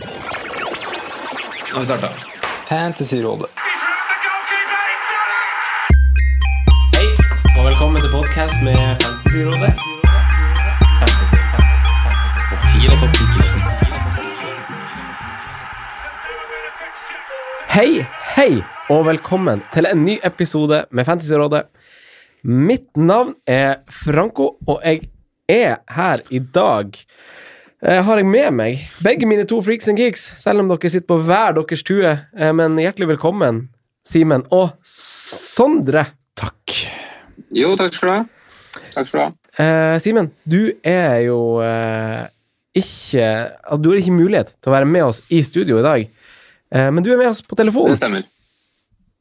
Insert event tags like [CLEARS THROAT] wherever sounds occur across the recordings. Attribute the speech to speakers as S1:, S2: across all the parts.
S1: Nå har vi starta. Fantasyrådet.
S2: Hei, og velkommen til podkast med Fantasyrådet. Fantasy, fantasy, fantasy. Topp 10 eller topp 10? Hei, hei, og velkommen til en ny episode med Fantasyrådet. Mitt navn er Franco, og jeg er her i dag. Eh, har jeg med meg begge mine to freaks and geeks, selv om dere sitter på hver deres tue. Eh, men hjertelig velkommen, Simen og Sondre.
S1: Takk.
S3: Jo, takk skal du ha. Takk skal du ha.
S2: Eh, Simen, du er jo eh, ikke altså, Du har ikke mulighet til å være med oss i studio i dag, eh, men du er med oss på
S3: Det stemmer.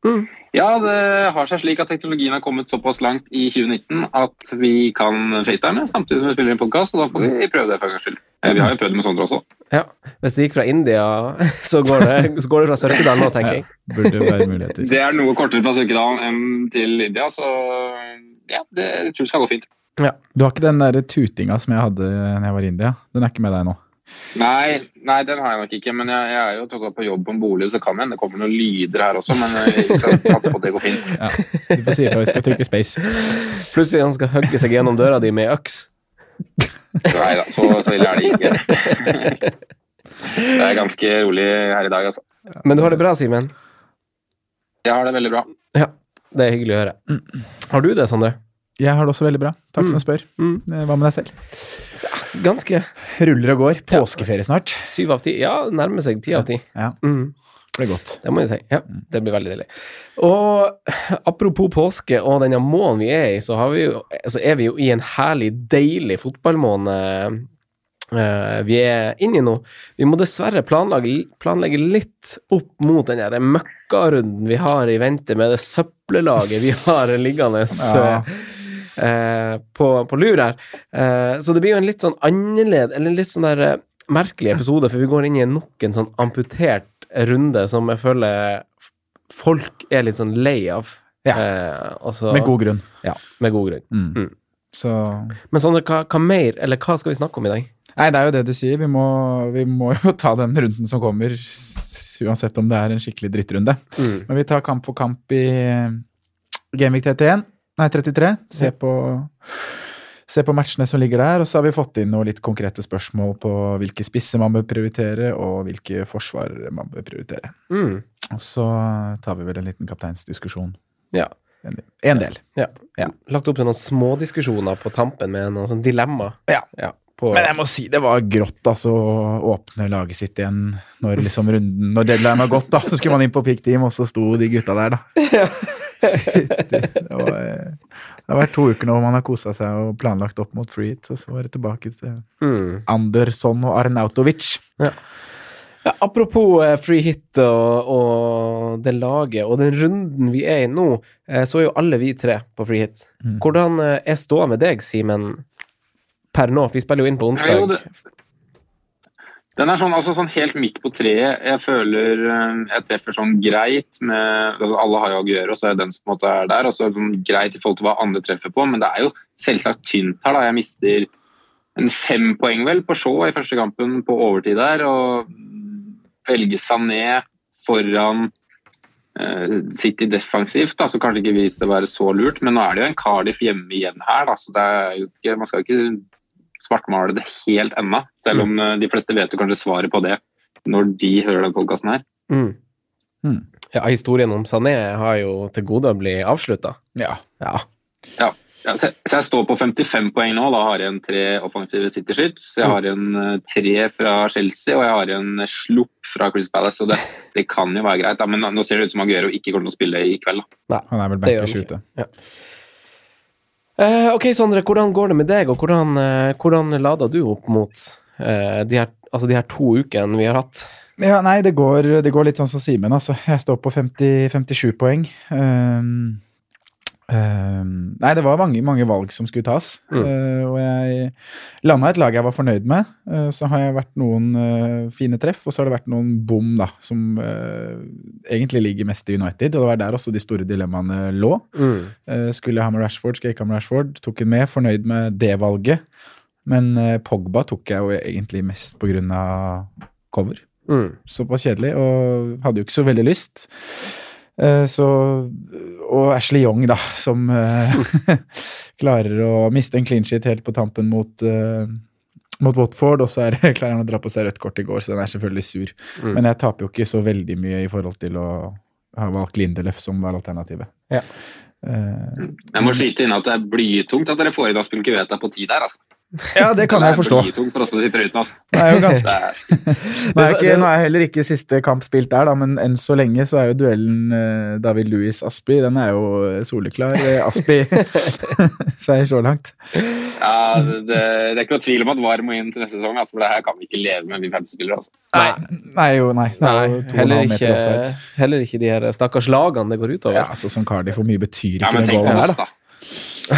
S2: Mm.
S3: Ja, det har seg slik at teknologien har kommet såpass langt i 2019 at vi kan facetime samtidig som vi spiller en podkast, og da får vi prøve det for en gangs skyld. Eh, Vi har jo prøvd det med Sondre også.
S2: Ja, Hvis det gikk fra India, [LAUGHS] så går det, så går det fra Sørkedal nå, tenker jeg.
S1: Burde være muligheter.
S3: Det er noe kortere fra Sørkedal enn til India, så ja, det jeg tror jeg skal gå fint.
S1: Du har ikke den der tutinga som jeg hadde da jeg var i India? Den er ikke med deg nå?
S3: Nei, nei, den har jeg nok ikke, men jeg, jeg er jo tatt opp på jobb på en bolig, så kan hende det kommer noen lyder her også, men eh, vi skal satse på at det går fint.
S1: Ja. Du får si ifra hvis vi skal trykke space.
S2: Plutselig han skal hogge seg gjennom døra di med øks.
S3: Nei da, så, så ille er det ikke. Det er ganske rolig her i dag, altså.
S2: Men du har det bra, Simen?
S3: Jeg har det veldig bra.
S2: Ja, det er hyggelig å høre. Har du det, Sondre?
S1: Jeg har det også veldig bra. Takk som spør.
S2: Mm.
S1: Eh, Hva med deg selv?
S2: Ganske
S1: Ruller og går. Påskeferie snart.
S2: syv av ti. Ja, nærmer seg ti av ti.
S1: Ja,
S2: Mm.
S1: det blir godt.
S2: Det må jeg si. Ja, det blir veldig deilig. Og apropos påske og denne måneden vi er i, så, har vi jo, så er vi jo i en herlig, deilig fotballmåned eh, vi er inne i nå. Vi må dessverre planlegge, planlegge litt opp mot den der møkkarunden vi har i vente med det søppellaget vi har liggende
S1: Ja.
S2: Eh, på, på lur her. Eh, så det blir jo en litt sånn annerledes, eller en litt sånn der eh, merkelig episode, for vi går inn i nok en sånn amputert runde som jeg føler folk er litt sånn lei av.
S1: Ja.
S2: Eh, og
S1: Med god grunn.
S2: Ja, med god grunn.
S1: Mm.
S2: Mm.
S1: Så
S2: Men Sondre, hva, hva mer, eller hva skal vi snakke om i dag?
S1: Nei, det er jo det du sier. Vi må, vi må jo ta den runden som kommer, uansett om det er en skikkelig drittrunde.
S2: Mm.
S1: Men vi tar kamp for kamp i Gamevik 31. Nei, 33. Se på, se på matchene som ligger der. Og så har vi fått inn noen litt konkrete spørsmål på hvilke spisser man bør prioritere, og hvilke forsvarere man bør prioritere.
S2: Mm.
S1: Og så tar vi vel en liten kapteinsdiskusjon.
S2: Ja.
S1: En, en del.
S2: ja.
S1: Ja.
S2: Lagt opp til noen smådiskusjoner på tampen med noen sånn dilemma.
S1: Ja.
S2: på,
S1: Men jeg må si det var grått altså, å åpne laget sitt igjen når liksom runden, når deadline var gått. da, Så skulle man inn på pick team, og så sto de gutta der, da. [LAUGHS] Fytti, det, var, eh, det har vært to uker nå hvor man har kosa seg og planlagt opp mot free hit, og så var det tilbake til
S2: mm.
S1: Andersson og Arnautovic.
S2: Ja, apropos eh, free hit og, og det laget og den runden vi er i nå, eh, så er jo alle vi tre på free hit.
S1: Mm.
S2: Hvordan er ståa med deg, Simen, per nå? Vi spiller jo inn på
S3: Ja,
S2: Nei,
S3: jo, det- Den er sånn, altså sånn helt midt på treet. Jeg føler eh, jeg treffer sånn greit med altså Alle har jo Aguero, så er det den som på en måte er der. Og så er det sånn greit i forhold til hva andre treffer på, men det er jo selvsagt tynt her. da. Jeg mister en fem poeng vel på Shaw i første kampen på overtid der. Og velger Sané foran uh, City defensivt, da, så kanskje ikke viste det å være så lurt. Men nå er det jo en Cardiff hjemme igjen her, da, så det er jo ikke, man skal ikke svartmale det helt ennå. Selv om eh, de fleste vet jo kanskje svaret på det når de hører den podkasten her.
S2: Mm.
S1: Mm.
S2: Ja, historien om Sané har jo til gode å bli avslutta.
S1: Ja.
S2: Ja.
S3: Ja, så, så jeg står på 55 poeng nå. Da har jeg en tre offensive City-skyts. Jeg har en eh, tre fra Chelsea, og jeg har en slupp fra Chris Palace. Og det, det kan jo være greit, da. men nå- ser det ut som Aguero ikke kommer til å spille i kveld. Da.
S1: Han er vel bankers
S2: ute. ikke. Eh, ok, Sondre, hvordan går det med deg, og hvordan, eh, hvordan lader du opp mot uh, de, her, altså de her to ukene vi har hatt?
S1: Ja, nei, det går, det går litt sånn som Simen, altså. Jeg står på 50, 57 poeng. Um, um, nei, det var mange, mange valg som skulle tas.
S2: Mm.
S1: Uh, og jeg landa et lag jeg var fornøyd med. Uh, så har jeg vært noen uh, fine treff, og så har det vært noen bom, da, som egentlig ligger mest i United. Og det var der også de store dilemmaene lå.
S2: Mm.
S1: Skulle jeg ha med Rashford, skal jeg ikke ha med Rashford? Tok en med, fornøyd med det valget. Men Pogba tok jeg jo egentlig mest på grunn av cover.
S2: Mm.
S1: Såpass kjedelig, og hadde jo ikke så veldig lyst. Eh, så Og Ashley Young, da, som eh, [LAUGHS] klarer å miste en clean sheet helt på tampen mot eh, mot Watford, og så er, [LAUGHS] klarer han å dra på seg rødt kort i går, så den er selvfølgelig sur.
S2: Mm.
S1: Men jeg taper jo ikke så veldig mye i forhold til å ha valgt Lindelöf som var alternativet.
S2: Ja.
S1: Uh,
S3: Jeg må skyte inn at det er blytungt at dere får inn Aspil Kuveta på tid der. altså. [LAUGHS]
S1: ja, det kan jeg forstå.
S3: Det for oss å sitte uten. Altså.
S1: Det er jo ganske
S3: Det er, [LAUGHS]
S1: Nå er, ikke, nå er heller ikke siste kamp spilt der, da, men enn så lenge så er jo duellen eh, David Louis-Aspi Den er jo soleklar. Eh, Aspi [LAUGHS] seier så langt.
S3: ja, det, det, det er ikke noe tvil om at VAR må inn til neste sesong, altså, for det her kan vi ikke leve med, vi fantasy-spillere. Altså.
S1: Nei, nei, jo, nei. Det er jo
S2: Nei,
S1: to
S2: heller ikke, heller ikke de her stakkars lagene det går utover.
S1: Ja, altså Som Cardiff, hvor mye betyr
S3: Ja,
S1: ikke
S3: men den
S1: goalen her, da? [LAUGHS]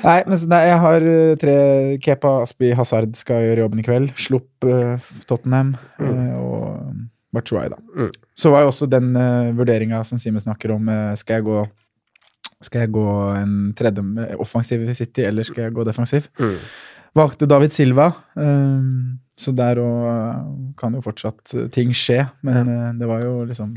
S1: Nei, men nei, jeg har eh, tre Kepa, Aspi, Hazard skal gjøre jobben i kveld. Slupp uh, Tottenham uh, og Bachuay, da.
S2: Mm.
S1: Så var jo også den uh, vurderinga som Simen snakker om, uh, skal jeg gå skal jeg gå en tredje offensiv i City, eller skal jeg gå defensiv?
S2: Mm.
S1: Valgte David Silva, eh, så der òg kan jo fortsatt eh, ting skje. Men eh, det var jo liksom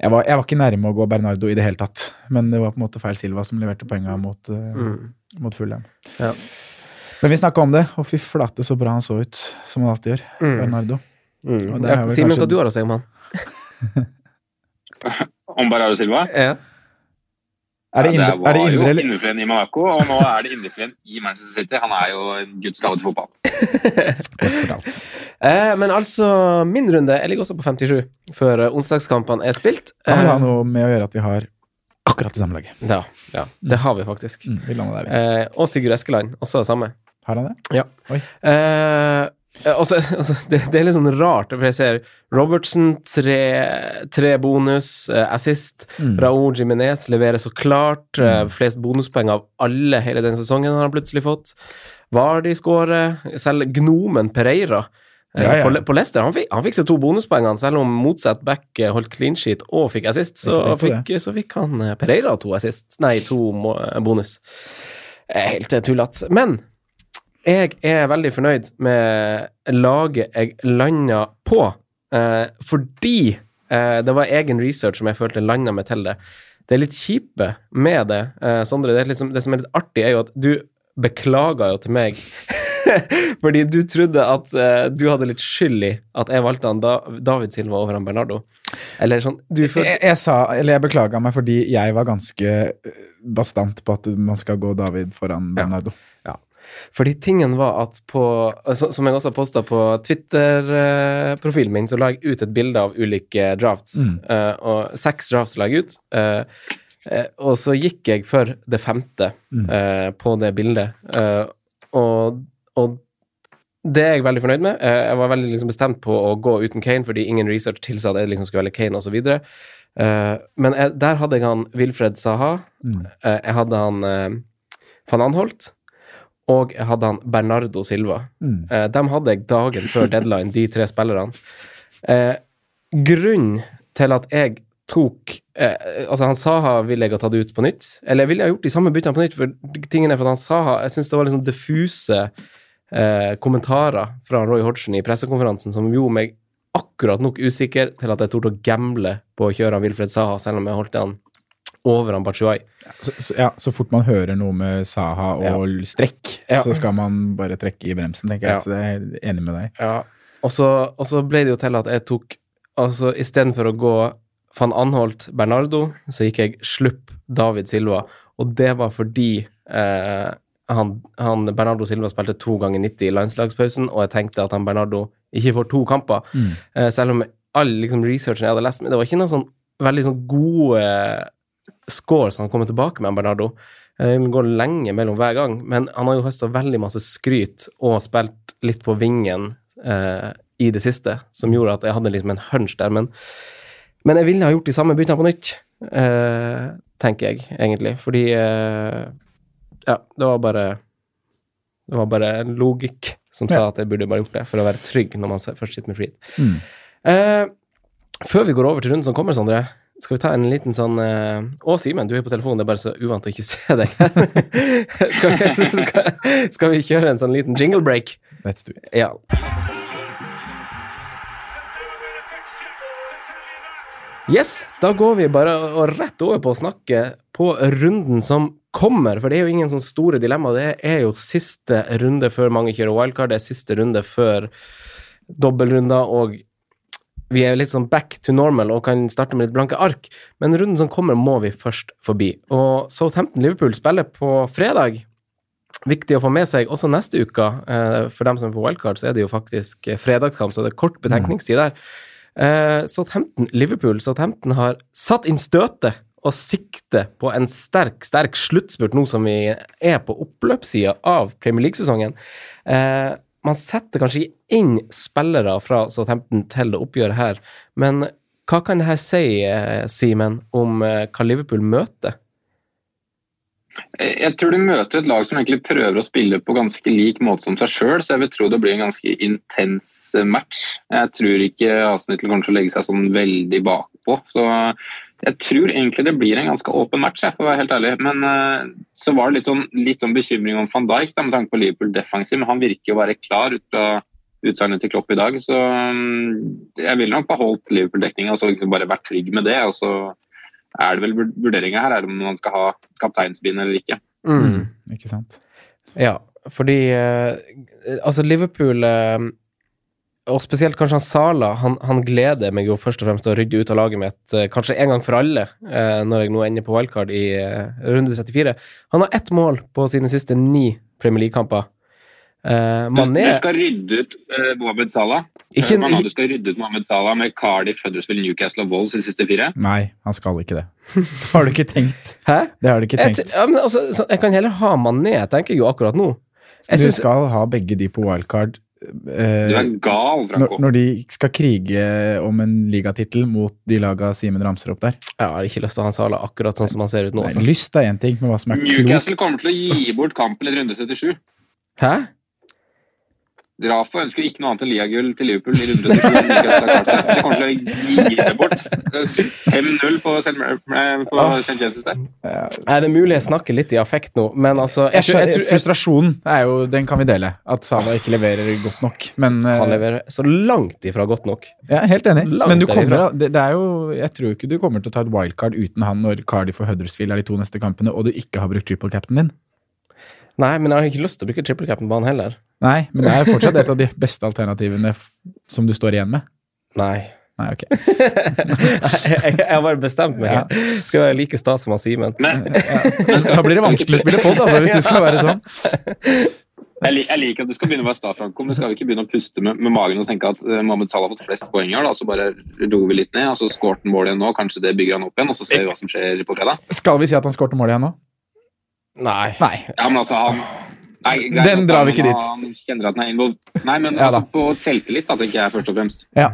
S1: jeg var, jeg var ikke nærme å gå Bernardo i det hele tatt, men det var på en måte feil Silva som leverte poenga mot, eh,
S2: Mm.
S1: mot Fulham.
S2: Ja.
S1: Men vi snakka om det, og fy flate så bra han så ut, som han alltid gjør.
S2: Mm.
S1: Bernardo.
S2: Mm.
S1: Og der
S2: Ja,
S1: har vi
S2: Simen,
S1: kanskje-
S2: hva du har å si om han?
S3: Om Bernardo Silva?
S2: Ja.
S1: Er det, indre, ja, det
S3: var jo
S1: indre jo
S3: indrefileten i Monaco, og nå er det indrefileten i Manchester City. Han er jo en guds gave til fotball. [LAUGHS]
S2: Eh, men altså, min runde Jeg ligger også på 57 før eh, onsdagskampene er spilt.
S1: Kan vel ha
S2: Eh,
S1: noe med å gjøre at vi har akkurat det samme laget.
S2: ja, ja, det har vi faktisk.
S1: Mm, vi der, vi.
S2: Eh, og Sigurd Eskeland, også det samme.
S1: Har han det?
S2: Ja.
S1: Oi.
S2: Eh, altså, [LAUGHS] altså, det, det er litt sånn rart, for jeg ser Robertson, tre, tre bonus, eh, assist.
S1: Mm.
S2: Raúl Jiminez leverer så klart. eh,
S1: Mm.
S2: flest bonuspoeng av alle hele den sesongen har han plutselig fått. Vardi skårer. Selv Gnomen Pereira eh,
S1: Ja, ja.
S2: På, på Leicester han fikk, han fikk seg to bonuspoengene, selv om motsatt back eh, holdt clean sheet og fikk assist. Så, fikk, så fikk han eh, Pereira to assist, nei, to eh, bonus. Eh, Helt eh, tullete. Men jeg er veldig fornøyd med laget jeg landa på, eh, fordi eh, det var egen research som jeg følte landa meg til det. Det er litt kjipe med det, eh, Sondre. Det, liksom, det som er litt artig, er jo at du beklaga jo til meg [LAUGHS] fordi du trodde at eh, du hadde litt skyld i at jeg valgte han da, David Silva over han Bernardo. Eller sånn du følte,
S1: Jeg, jeg sa, eller jeg beklaga meg fordi jeg var ganske øh, bastant på at man skal gå David foran Bernardo.
S2: Fordi tingen var at på altså, Som jeg også posta på Twitter-profilen min, så la jeg ut et bilde av ulike drafts.
S1: Mm.
S2: Uh, og seks drafts la jeg ut. Uh, uh, og så gikk jeg for det femte
S1: Mm.
S2: på det bildet. og, og det er jeg veldig fornøyd med. Jeg var veldig liksom, bestemt på å gå uten Kane, fordi ingen research tilsa at jeg liksom skulle velge Kane osv. Men jeg, der hadde jeg han Wilfred Saha.
S1: Mm.
S2: Jeg hadde han van Anholt. Og jeg hadde han Bernardo Silva.
S1: Mm.
S2: Eh, dem hadde jeg dagen før [LAUGHS] deadline, de tre spillerne. Eh, grunnen til at jeg tok eh, Altså, han Saha ville jeg ha tatt ut på nytt. Eller jeg ville ha gjort de samme byttene på nytt, for tingen er for at han Saha Jeg syns det var sånn diffuse eh, kommentarer fra Roy Hodgson i pressekonferansen som gjorde meg akkurat nok usikker til at jeg torde å gamble på å kjøre han Wilfred Saha, selv om jeg holdt han over han Bachuay.
S1: Så, så, ja, så fort man hører noe med Saha og strekk,
S2: Ja.
S1: så skal man bare trekke i bremsen, tenker jeg.
S2: Ja.
S1: Så det er jeg enig med deg.
S2: Ja. Og så, og så ble det jo til at jeg tok Altså istedenfor å gå van Anholt Bernardo, så gikk jeg slupp David Silva. Og det var fordi eh, han, han Bernardo Silva spilte to ganger 90 i landslagspausen, og jeg tenkte at han Bernardo ikke får to kamper.
S1: Mm.
S2: Eh, selv om all liksom, researchen jeg hadde lest, med, det var ikke noen sånn veldig sånn gode scores han kommer tilbake med, Bernardo. Eh, Det går lenge mellom hver gang, men han har jo høsta veldig masse skryt og spilt litt på vingen eh, i det siste, som gjorde at jeg hadde liksom en hunch der. Men, men jeg ville ha gjort de samme byttene på nytt, eh, tenker jeg egentlig. Fordi eh, Ja, det var bare Det var bare en logikk som sa at jeg burde bare gjort det, for å være trygg når man først sitter med freed.
S1: Mm.
S2: Eh, før vi går over til runden som kommer, Sondre, skal vi ta en liten sånn eh, Å, Simen, du er på telefonen, det er bare så uvant å ikke [LAUGHS] se deg her. skal, vi, skal, skal vi kjøre en sånn liten jingle break?
S1: let's do it.
S2: Ja. Yes, da går vi bare og rett over på å snakke på runden som kommer. For det er jo ingen sånn store dilemma. Det er jo siste runde før mange kjører wildcard. Det er siste runde før dobbeltrunder, og vi er litt sånn back to normal og kan starte med litt blanke ark. Men runden som kommer, må vi først forbi. Og Southampton-Liverpool spiller på fredag. Viktig å få med seg også neste uke. Eh, For dem som er på wildcard, så er det jo faktisk eh, fredagskamp, så det er kort betenkningstid der. Eh, Southampton-Liverpool. Southampton har satt inn støtet og sikter på en sterk, sterk sluttspurt nå som vi er på oppløpssida av Premier League-sesongen. Eh, man setter kanskje inn spillere fra Southampton til det oppgjøret her, men hva kan det her si, eh, Simen, om eh, hva Liverpool møter?
S3: Jeg tror de møter et lag som egentlig prøver å spille på ganske lik måte som seg sjøl, så jeg vil tro det blir en ganske intens match. Jeg tror ikke Arsenal kommer til å legge seg sånn veldig bakpå. Så jeg tror egentlig det blir en ganske åpen match, jeg, for å være helt ærlig. Men uh, så var det litt sånn, litt sånn bekymring om van Dijk da, med tanke på Liverpool defensiv, men han virker jo å være klar ut fra utsagnet til Klopp i dag. Så um, jeg ville nok beholdt Liverpool-dekninga og så liksom bare vært trygg med det. og så er det vel vurderinga her er om man skal ha kapteinsbind eller ikke.
S2: Mm.
S1: Ikke sant?
S2: Ja, fordi uh, Altså, Liverpool eh, og spesielt kanskje han Sala, han, han, gleder meg jo først og fremst til å rydde ut av laget mitt, eh, kanskje en gang for alle, eh, når jeg nå ender på wildcard i eh, runde 34. Han har ett mål på sine siste ni Premier League-kamper.
S3: Uh, Mané, du, skal rydde ut uh, Mohammed Salah? Ikke, uh, du skal rydde ut Mohammed Salah med Cardiff, Huddersfield, Newcastle og Wolves i siste fire?
S1: Nei, han skal ikke det. har du ikke tenkt?
S2: Hæ?
S1: Det har du ikke tenkt.
S2: Jeg, ja, men, altså, så, jeg kan heller ha Mané, tenker jeg jo akkurat nå.
S1: Jeg du synes, skal ha begge de på wildcard.
S3: Du er gal, Franco.
S1: Når, når, de skal krige om en ligatittel mot de laga Simen ramser opp der.
S2: Ja, jeg har ikke lyst til å ha en Sala akkurat sånn som han ser ut nå.
S1: Nei, altså. lyst er én ting, men hva som er
S3: Newcastle klokt Newcastle kommer til å gi bort kampen i runde 77.
S2: Hæ?
S3: Rafa ønsker ikke noe annet enn liagull til Liverpool i runde 27. De kommer til å gi det bort. 5-0 på St. James' der.
S2: Er det mulig jeg snakker litt i affekt nå, men altså
S1: jeg, jeg, jeg, jeg, Frustrasjonen er jo, den kan vi dele. At Sala ikke leverer godt nok, men
S2: Han eh, leverer så langt ifra godt nok.
S1: Ja, helt enig. Langt men du kommer, det, det, er jo Jeg tror ikke du kommer til å ta et wildcard uten han når Cardiff og Huddersfield er de to neste kampene, og du ikke har brukt triple cap'n din.
S2: Nei, men jeg har ikke lyst til å bruke triple cap'n på han heller.
S1: Nei, men det er fortsatt et av de beste alternativene som du står igjen med.
S2: Nei.
S1: Nei, ok. [LAUGHS]
S2: jeg, jeg har bare bestemt meg. Ja. Skal være like sta som Simen.
S1: Ja. Da blir det vanskelig å spille pod, altså, hvis du skal være sånn.
S3: Jeg, jeg, liker at du skal begynne å være sta, Franco, men skal vi ikke begynne å puste med, med magen og tenke at uh, Mohammed Salah har fått flest poeng her, da, så bare roer vi litt ned, og så skåret han mål igjen nå, kanskje det bygger han opp igjen, og så ser vi hva som skjer på fredag?
S1: Skal vi si at han skårte mål igjen nå?
S2: Nei.
S1: Nei.
S3: Ja, men altså, han
S1: Nei, greit, Den drar vi ikke dit.
S3: Han kjenner at han er involvert. Nei, men ja, altså, på selvtillit, da, tenker jeg først og fremst.
S1: Ja.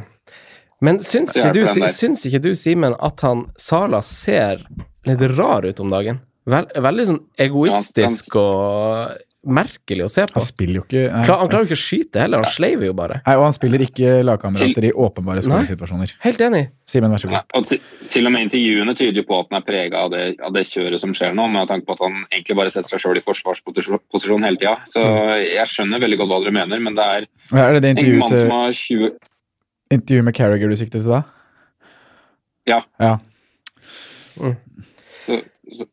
S2: Men syns ikke, du, syns ikke du, Simen, at han Sala ser litt rar ut om dagen? Vel, veldig sånn egoistisk og merkelig å se på.
S1: Han spiller jo ikke
S2: nei, Han klarer jo ikke å skyte heller, han sleiver jo bare.
S1: Nei, Og han spiller ikke lagkamerater i åpenbare skåringssituasjoner.
S2: Helt enig.
S1: Simen, vær så god.
S3: Ja, og til, til, og med intervjuene tyder jo på at han er prega av, av, det kjøret som skjer nå, med tanke på at han egentlig bare setter seg sjøl i forsvarsposisjon hele tida. Så mm. jeg skjønner veldig godt hva dere mener, men det er,
S1: er det det
S3: en mann som har 20
S1: Intervju med Carriager du sikter til da?
S3: Ja.
S1: ja.
S3: Mm. Så,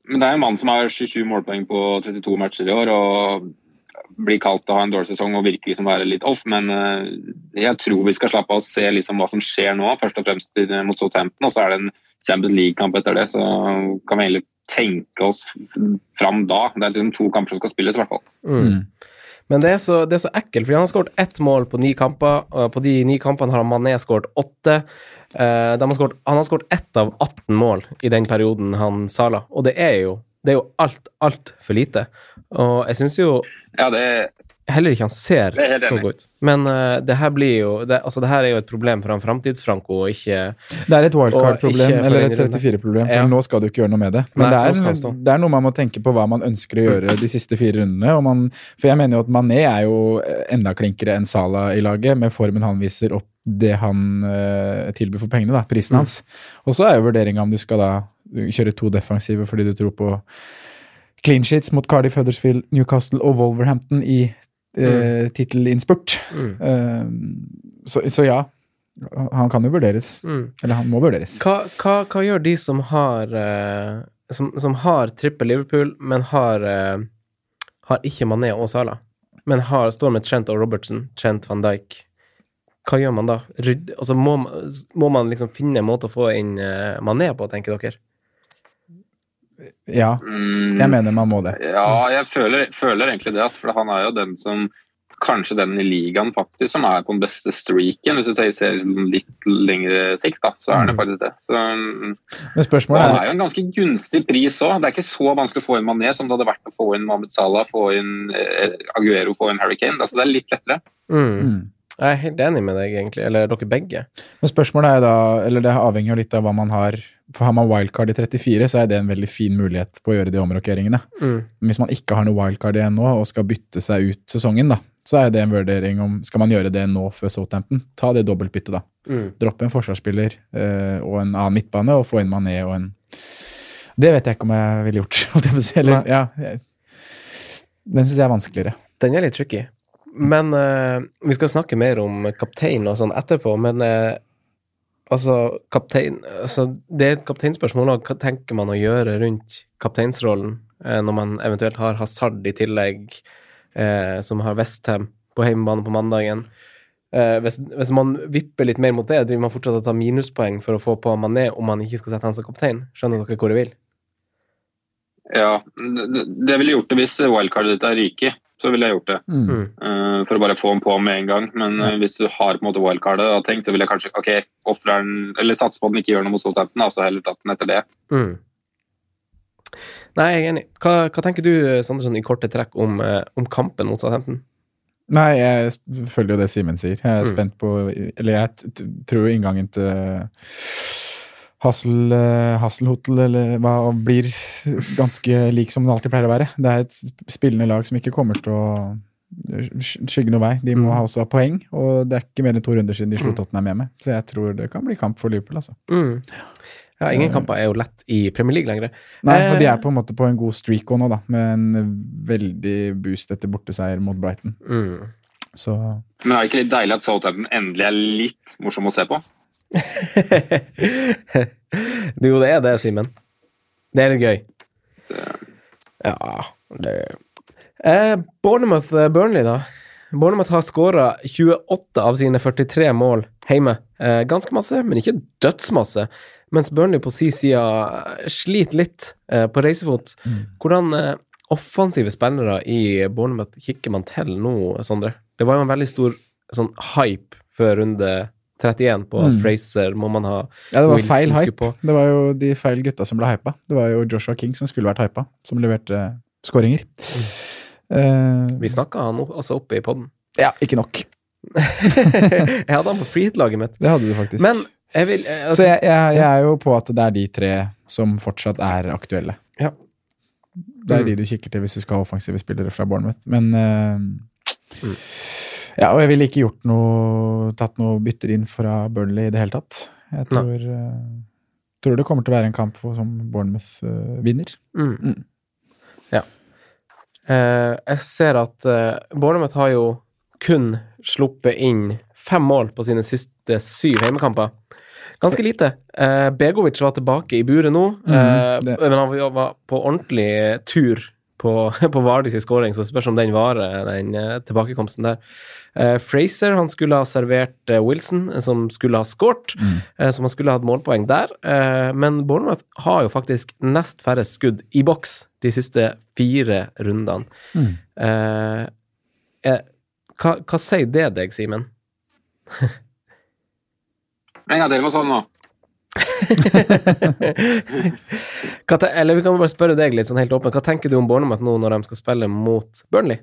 S3: men det er en mann som har 27 målpoeng på 32 matcher i år. og blir kaldt til å ha en dårlig sesong og virker liksom være litt off, men uh, jeg tror vi skal slappe av og se liksom hva som skjer nå, først og fremst mot Southampton. Og så er det en Champions League-kamp etter det, så kan vi egentlig tenke oss fram da. Det er liksom to kamper som skal spilles, i hvert fall.
S2: Mm. Men det er, så, det er, så, ekkelt, fordi han har skåret ett mål på ni kamper. og På de ni kampene har Mané skåret åtte. Uh, har skort, han har skåret ett av 18 mål i den perioden han Sala, og det er jo det er jo alt, altfor lite. Og jeg syns jo
S3: ja, det,
S2: heller ikke han ser så godt ut. Men uh, det her blir jo det, altså, det her er jo et problem for han Framtids-Franco, og ikke
S1: Det er et wildcard-problem, eller et 34-problem, for ja. nå skal du ikke gjøre noe med det. Men Nei, det, er, det, er, noe man må tenke på hva man ønsker å gjøre de siste fire rundene. Man, for jeg mener jo at Mané er jo enda klinkere enn Sala i laget, med formen han viser opp det han uh, tilbyr for pengene, da, prisen mm. hans. Og så er jo vurderinga om du skal da kjøre to defensive fordi du tror på clean sheets mot Cardiff, Huddersfield, Newcastle og Wolverhampton i eh, tittelinnspurt.
S2: Mm.
S1: Uh, så, så ja, han kan jo vurderes.
S2: Mm.
S1: Eller han må vurderes.
S2: Hva, hva, hva gjør de som har uh, som, som har trippel Liverpool, men har har ikke Mané og Salah, men har, står med Trent og Robertson, Trent van Dijk. Hva gjør man da? Ryd, altså må, man- må man liksom finne en måte å få inn uh, Mané på, tenker dere?
S1: Ja,
S3: Mm,
S1: jeg mener man må det.
S3: Ja, jeg føler, føler egentlig det. For han er jo den som Kanskje den i ligaen faktisk som er på den beste streaken. Hvis du ser litt lengre sikt, da, så er det
S1: Mm.
S3: faktisk det. Så, mm,
S1: Men spørsmålet er
S3: er jo en ganske gunstig pris òg. Det er ikke så vanskelig å få inn Mané som det hadde vært å få inn Mohammed Salah, få inn eh, Aguero, få inn Harry Kane. Altså, det er litt lettere.
S2: Mm. Jeg er helt enig med deg, egentlig. Eller dere begge.
S1: Men spørsmålet er da, eller det avhenger jo litt av hva man har. For har man wildcard i 34, så er det en veldig fin mulighet på å gjøre de omrokeringene.
S2: Mm.
S1: Men hvis man ikke har noe wildcard igjen nå, og skal bytte seg ut sesongen, da, så er det en vurdering om Skal man gjøre det nå før Southampton? Ta det dobbeltbyttet, da.
S2: Mm.
S1: Droppe en forsvarsspiller eh, og en annen midtbane, og få inn Mané og en Det vet jeg ikke om jeg ville gjort. [LAUGHS] Eller, ja, jeg- den syns jeg er vanskeligere.
S2: Den er litt tricky. Men uh, vi skal snakke mer om kaptein og sånn etterpå, men uh, altså, kaptein altså, Det er et kapteinspørsmål òg. Hva tenker man å gjøre rundt kapteinsrollen uh, når man eventuelt har Hazard i tillegg, som har Westham på hjemmebane på mandagen? Hvis, hvis man vipper litt mer mot det, driver man fortsatt å ta minuspoeng for å få på Mané om man ikke skal sette han som kaptein? Skjønner dere hvor jeg vil?
S3: Ja, det, ville gjort det hvis wildcardet ditt er ryket. Så ville jeg gjort det.
S1: Mm.
S3: Eh, for å bare få den på med en gang. Men uh, hvis du har på en måte wildcardet og har tenkt, så vil jeg kanskje ok, den, eller satse på at den ikke gjør noe mot Southampton, altså heller tatt den etter det.
S2: Mm. Nei, jeg er enig. Hva, hva tenker du, Sanderson, i korte trekk om, eh, om kampen mot Southampton?
S1: Nei, jeg følger jo det Simen sier. Jeg er
S2: Mm.
S1: spent på Eller jeg t t tror inngangen til Hassel, eh, Hasselhotel eller hva blir ganske lik som den alltid pleier å være. Det er et spillende lag som ikke kommer til å skygge noe vei. De må
S2: Mm.
S1: også ha poeng, og det er ikke mer enn to runder siden de slo
S2: Mm.
S1: Tottenham hjemme. Så jeg tror det kan bli kamp for Liverpool, altså.
S2: Mm. Ja, ingen kamper er jo lett i Premier League lenger.
S1: Nei, og de
S2: Eh.
S1: er på en måte på en god streak òg nå, da, med en veldig boost etter borteseier mot Brighton.
S2: Mm.
S1: Så
S3: Men er det ikke litt deilig at Southampton endelig er litt morsom å se på? [LAUGHS]
S2: jo, det er det, Simen. Det er litt gøy. Ja det eh, Bournemouth eh, Burnley, da. Bournemouth har skåra 28 av sine 43 mål hjemme. Eh, ganske masse, men ikke dødsmasse. Mens Burnley på si side eh, sliter litt eh, på reisefot. Hvordan eh, offensive spillere i Bournemouth kikker man til nå, Sondre? Det var jo en veldig stor sånn hype før runde 31 på at
S1: Mm.
S2: Fraser må man ha
S1: Ja, det var
S2: Wilson
S1: feil hype.
S2: på.
S1: Det var jo de feil gutta som ble hypa. Det var jo Joshua King som skulle vært hypa, som leverte skåringer. Eh,
S2: Vi snakka han også oppe i poden.
S1: ja, ikke nok. [LAUGHS]
S2: jeg hadde han på freehit-laget mitt.
S1: Det hadde du faktisk.
S2: Men jeg vil eh, altså,
S1: Så jeg, jeg, jeg er jo på at det er de tre som fortsatt er aktuelle.
S2: Ja.
S1: Det er
S2: Mm.
S1: de du kikker til hvis du skal ha offensive spillere fra Bournemouth. Men uh,
S2: Mm.
S1: Ja, og jeg ville ikke gjort noe Tatt noe bytter inn fra Burnley i det hele tatt. Jeg tror, eh, tror det kommer til å være en kamp for, som Bournemouth uh, vinner.
S2: mm.
S1: Mm.
S2: Ja. Eh, jeg ser at uh, Bournemouth har jo kun sluppet inn fem mål på sine siste syv heimekamper. Ganske lite. Uh, Begovic var tilbake i buret nå,
S1: mm,
S2: eh, men han var på ordentlig tur på, [LAUGHS] på Vardis skåring, så spørs om den varer, den eh, tilbakekomsten der. Eh, Fraser han skulle ha servert eh, Wilson, eh, som skulle ha skåret, eh, så man skulle hatt målpoeng der. Eh, men Bournemouth har jo faktisk nest færrest skudd i boks de siste fire rundene.
S1: Mm.
S2: Eh, eh, hva, hva sier det deg, Simen? [LAUGHS]
S3: En gang til, hva sa du nå? [LAUGHS]
S2: Eller vi kan bare spørre deg litt sånn helt åpent. Hva tenker du om Bournemouth nå når de skal spille mot Burnley?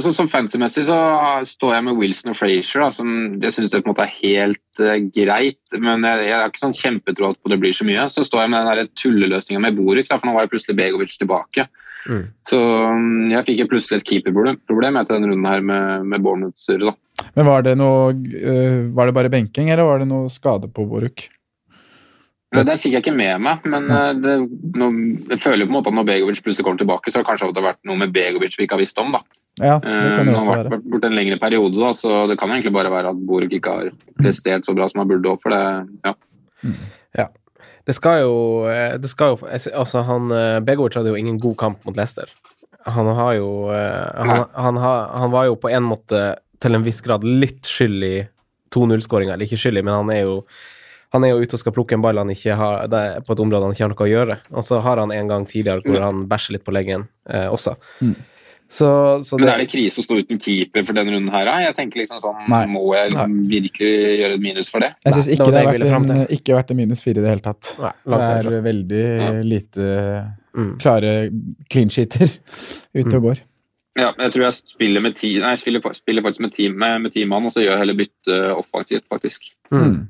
S3: Så, som fancy-messig så står jeg med Wilson og Frazier, som jeg syns er helt uh, greit. Men jeg, jeg har ikke sånn kjempetro på det blir så mye. Så står jeg med den tulleløsninga med Boruk, for nå var plutselig Begovic tilbake.
S2: Mm.
S3: Så mm, jeg fikk plutselig et keeperproblem etter denne runden her med, med Bournemouth-surret.
S1: Men var det noe øh, Var det bare benking, eller var det noe skade på Boruk?
S3: Det der fikk jeg ikke med meg, men eh, det, no, jeg føler på en måte at når Begovic plutselig kommer tilbake, så har det kanskje det vært noe med Begovic vi ikke har visst om. da.
S1: Ja, det
S3: Eh,
S1: kan det
S3: Han
S1: også
S3: har vært, borte en lengre periode, da, så det kan egentlig bare være at Boruk ikke har prestert så bra som han burde. For det, ja.
S2: Det skal jo, eh, det skal jo Altså, han eh, Begovic hadde jo ingen god kamp mot Leicester. Han har jo eh, han, han, han var jo på en måte til en viss grad litt skyld i 2-0-skåringa. Eller ikke skyld i, men han er jo han er jo ute og skal plukke en ball han ikke har, på et område han ikke har noe å gjøre. Og så har han en gang tidligere hvor han bæsjer litt på leggen eh, også.
S1: Mm.
S2: Så, så
S3: Men er det krise å stå uten keeper for denne runden her? da? Jeg tenker liksom sånn,
S1: Nei.
S3: Må jeg liksom virkelig gjøre et minus for det?
S1: Jeg syns
S2: det
S1: ikke det
S2: det
S1: har vært en, ikke vært en minus fire i det hele tatt.
S2: Nei,
S1: Det
S2: er derfra.
S1: er veldig
S3: Ja.
S1: lite
S2: Mm.
S1: klare clean sheeter [LAUGHS] ute og går.
S3: Ja, jeg tror jeg spiller med ti, nei, jeg spiller, spiller faktisk med team, med, med teammann, og så gjør jeg heller bytte offensivt, faktisk.
S2: Mm.
S1: Mm.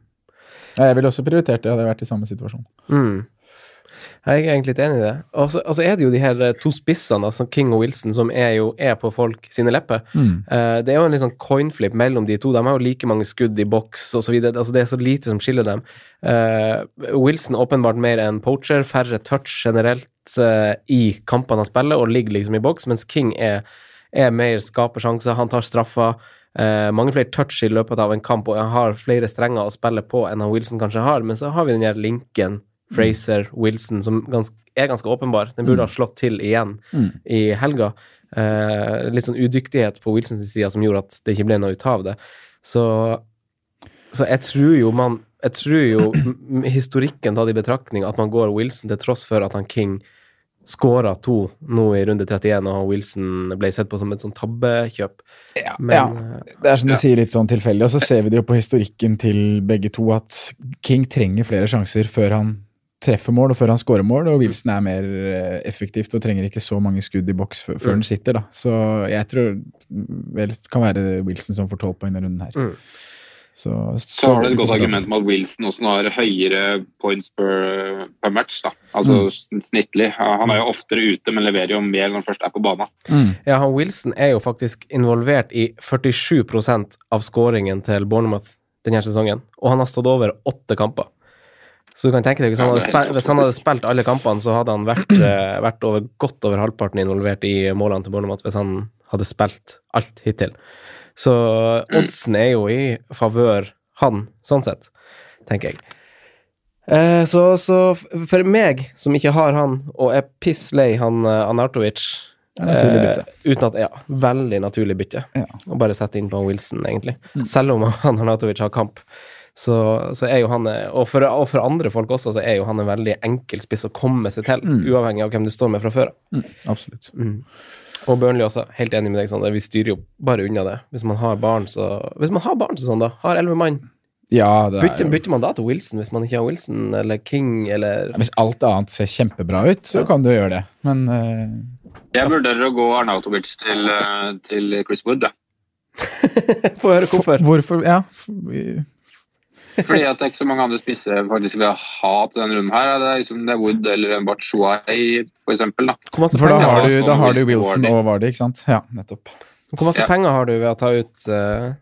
S1: Jeg ville også prioritert det, hadde jeg vært i samme situasjon.
S2: Mm. Jeg er egentlig litt enig i det. Og så altså er det jo de her eh, to spissene, altså King og Wilson, som er jo er på folk sine lepper.
S1: Mm.
S2: Uh, det er jo en litt sånn coinflip mellom de to. De har jo like mange skudd i boks osv. Altså, det er så lite som skiller dem. Uh, Wilson åpenbart mer enn poacher, færre touch generelt uh, i kampene han spiller, og ligger liksom i boks, mens King er, er mer skaper sjanser. Han tar straffer. Uh, mange flere touch i løpet av en kamp, og han har flere strenger å spille på enn han Wilson kanskje har. Men så har vi den her linken Fraser, Wilson, som ganske, er ganske åpenbar. Den burde ha slått til igjen
S1: Mm.
S2: i helga. Eh, litt sånn udyktighet på Wilsons side som gjorde at det ikke ble noe ut av det. Så, så jeg tror jo man Jeg tror jo historikken tatt i betraktning at man går Wilson til tross for at han King skåra to nå i runde 31, og Wilson ble sett på som et sånn tabbekjøp. Men
S1: ja. Det er som du
S3: Ja.
S1: sier, litt sånn tilfeldig. Og så ser vi det jo på historikken til begge to at King trenger flere sjanser før han treffer mål og før han scorer mål, og Wilson er mer eh, effektivt og trenger ikke så mange skudd i boks før, før
S2: Mm.
S1: han sitter, da. Så jeg tror vel det kan være Wilson som får tolv poeng denne runden her.
S2: Mm.
S1: Så,
S3: Så har du et godt argument om at Wilson også har høyere points per, per match. da. Altså snittlig. Han er jo oftere ute, men leverer jo mer når han først er på banen.
S1: Mm.
S2: Ja, han Wilson er jo faktisk involvert i 47% av skåringen til Bournemouth denne sesongen, og han har stått over åtte kamper. Så du kan tenke deg, hvis han hadde, spilt, hvis han hadde spilt alle kampene, så hadde han vært, [CLEARS THROAT] eh, vært over, godt over halvparten involvert i målene til Bournemouth hvis han hadde spilt alt hittil. Så oddsen er jo i favør han, sånn sett, tenker jeg. Eh, så, så for meg, som ikke har han, og er piss lei han eh, Anartovic
S1: bytte.
S2: Eh, uten at, ja, veldig naturlig bytte.
S1: Ja.
S2: Og bare sette inn på Wilson, egentlig.
S1: Mm.
S2: Selv om [LAUGHS] han Arnautovic har kamp. Så, så er jo han og for, og for andre folk også, så er jo han en veldig enkel spiss å komme seg til,
S1: Mm.
S2: uavhengig av hvem du står med fra før av.
S1: Mm. Absolutt.
S2: Mm. Og Burnley også, helt enig med deg, Sander. Vi styrer jo bare unna det. Hvis man har barn, så Hvis man har barn så sånn, da, har elleve mann,
S1: Ja, det er
S2: bytter, bytter man da til Wilson hvis man ikke har Wilson eller King eller
S1: Ja, Hvis alt annet ser kjempebra ut, så kan du gjøre det. Men uh...
S3: Jeg vurderer å gå Arnautovic til, eh, til Chris Wood. Ja. [LAUGHS]
S2: Få høre hvorfor.
S1: hvorfor Ja.
S3: Fordi at det er ikke så mange andre spisser faktisk vil ha til denne runden her. Det er liksom det er Wood eller en Batshuayi, for eksempel. Da.
S2: Hvor masse,
S1: For da
S2: penger,
S1: har du, da har du
S3: Wilson og Vardy.
S1: ikke sant? Ja, nettopp.
S2: hvor masse
S3: Ja.
S2: penger har du ved å ta ut uh,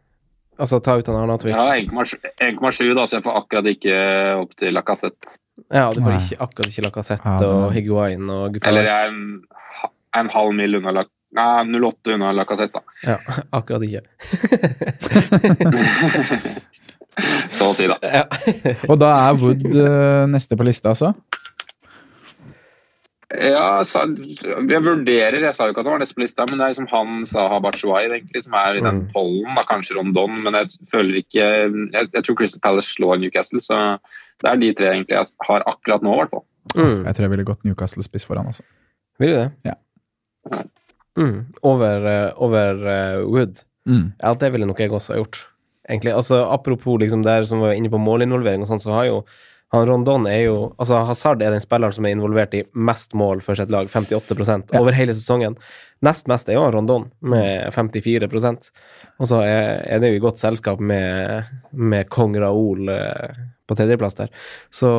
S2: Altså ta ut han Arnatovic?
S3: Jeg har 1,7, 1,7 da, så jeg får akkurat ikke opp til Lacassette.
S2: Ja, du får ikke akkurat ikke Lacassette
S1: Ja,
S2: og Higuain og gutta
S3: Eller jeg er en, en halv mil unna Lacassette. Nei, 0,8 unna Lacassette, da.
S2: Ja, [LAUGHS] akkurat ikke. [LAUGHS] [LAUGHS] [LAUGHS]
S3: Så å si, da.
S2: Ja.
S1: Og da er Wood eh, neste på lista, altså?
S3: Ja, sa, jeg vurderer Jeg sa jo ikke at han var neste på lista, men det er liksom han Saha Batshuayi egentlig, som er i den
S2: Mm.
S3: pollen. da, Kanskje Rondon, men jeg føler ikke Jeg, jeg tror Crystal Palace slår Newcastle, så det er de tre egentlig jeg har akkurat nå, i hvert fall.
S2: Mm.
S1: Jeg tror jeg ville gått Newcastle-spiss foran, altså.
S2: Vil du det?
S1: Ja.
S2: Mm. Over, eh, over uh, Wood.
S1: Mm.
S2: Ja, det ville nok jeg også ha gjort. Egentlig, altså Apropos liksom der som var inne på målinvolvering og sånn, så har jo han Rondon er jo Altså Hazard er den spilleren som er involvert i mest mål for sitt lag, 58
S1: Ja.
S2: over hele sesongen. Nest mest er jo han Rondon, med 54% Og så er, er det jo i godt selskap med, med kong Raoul eh, på tredjeplass der. Så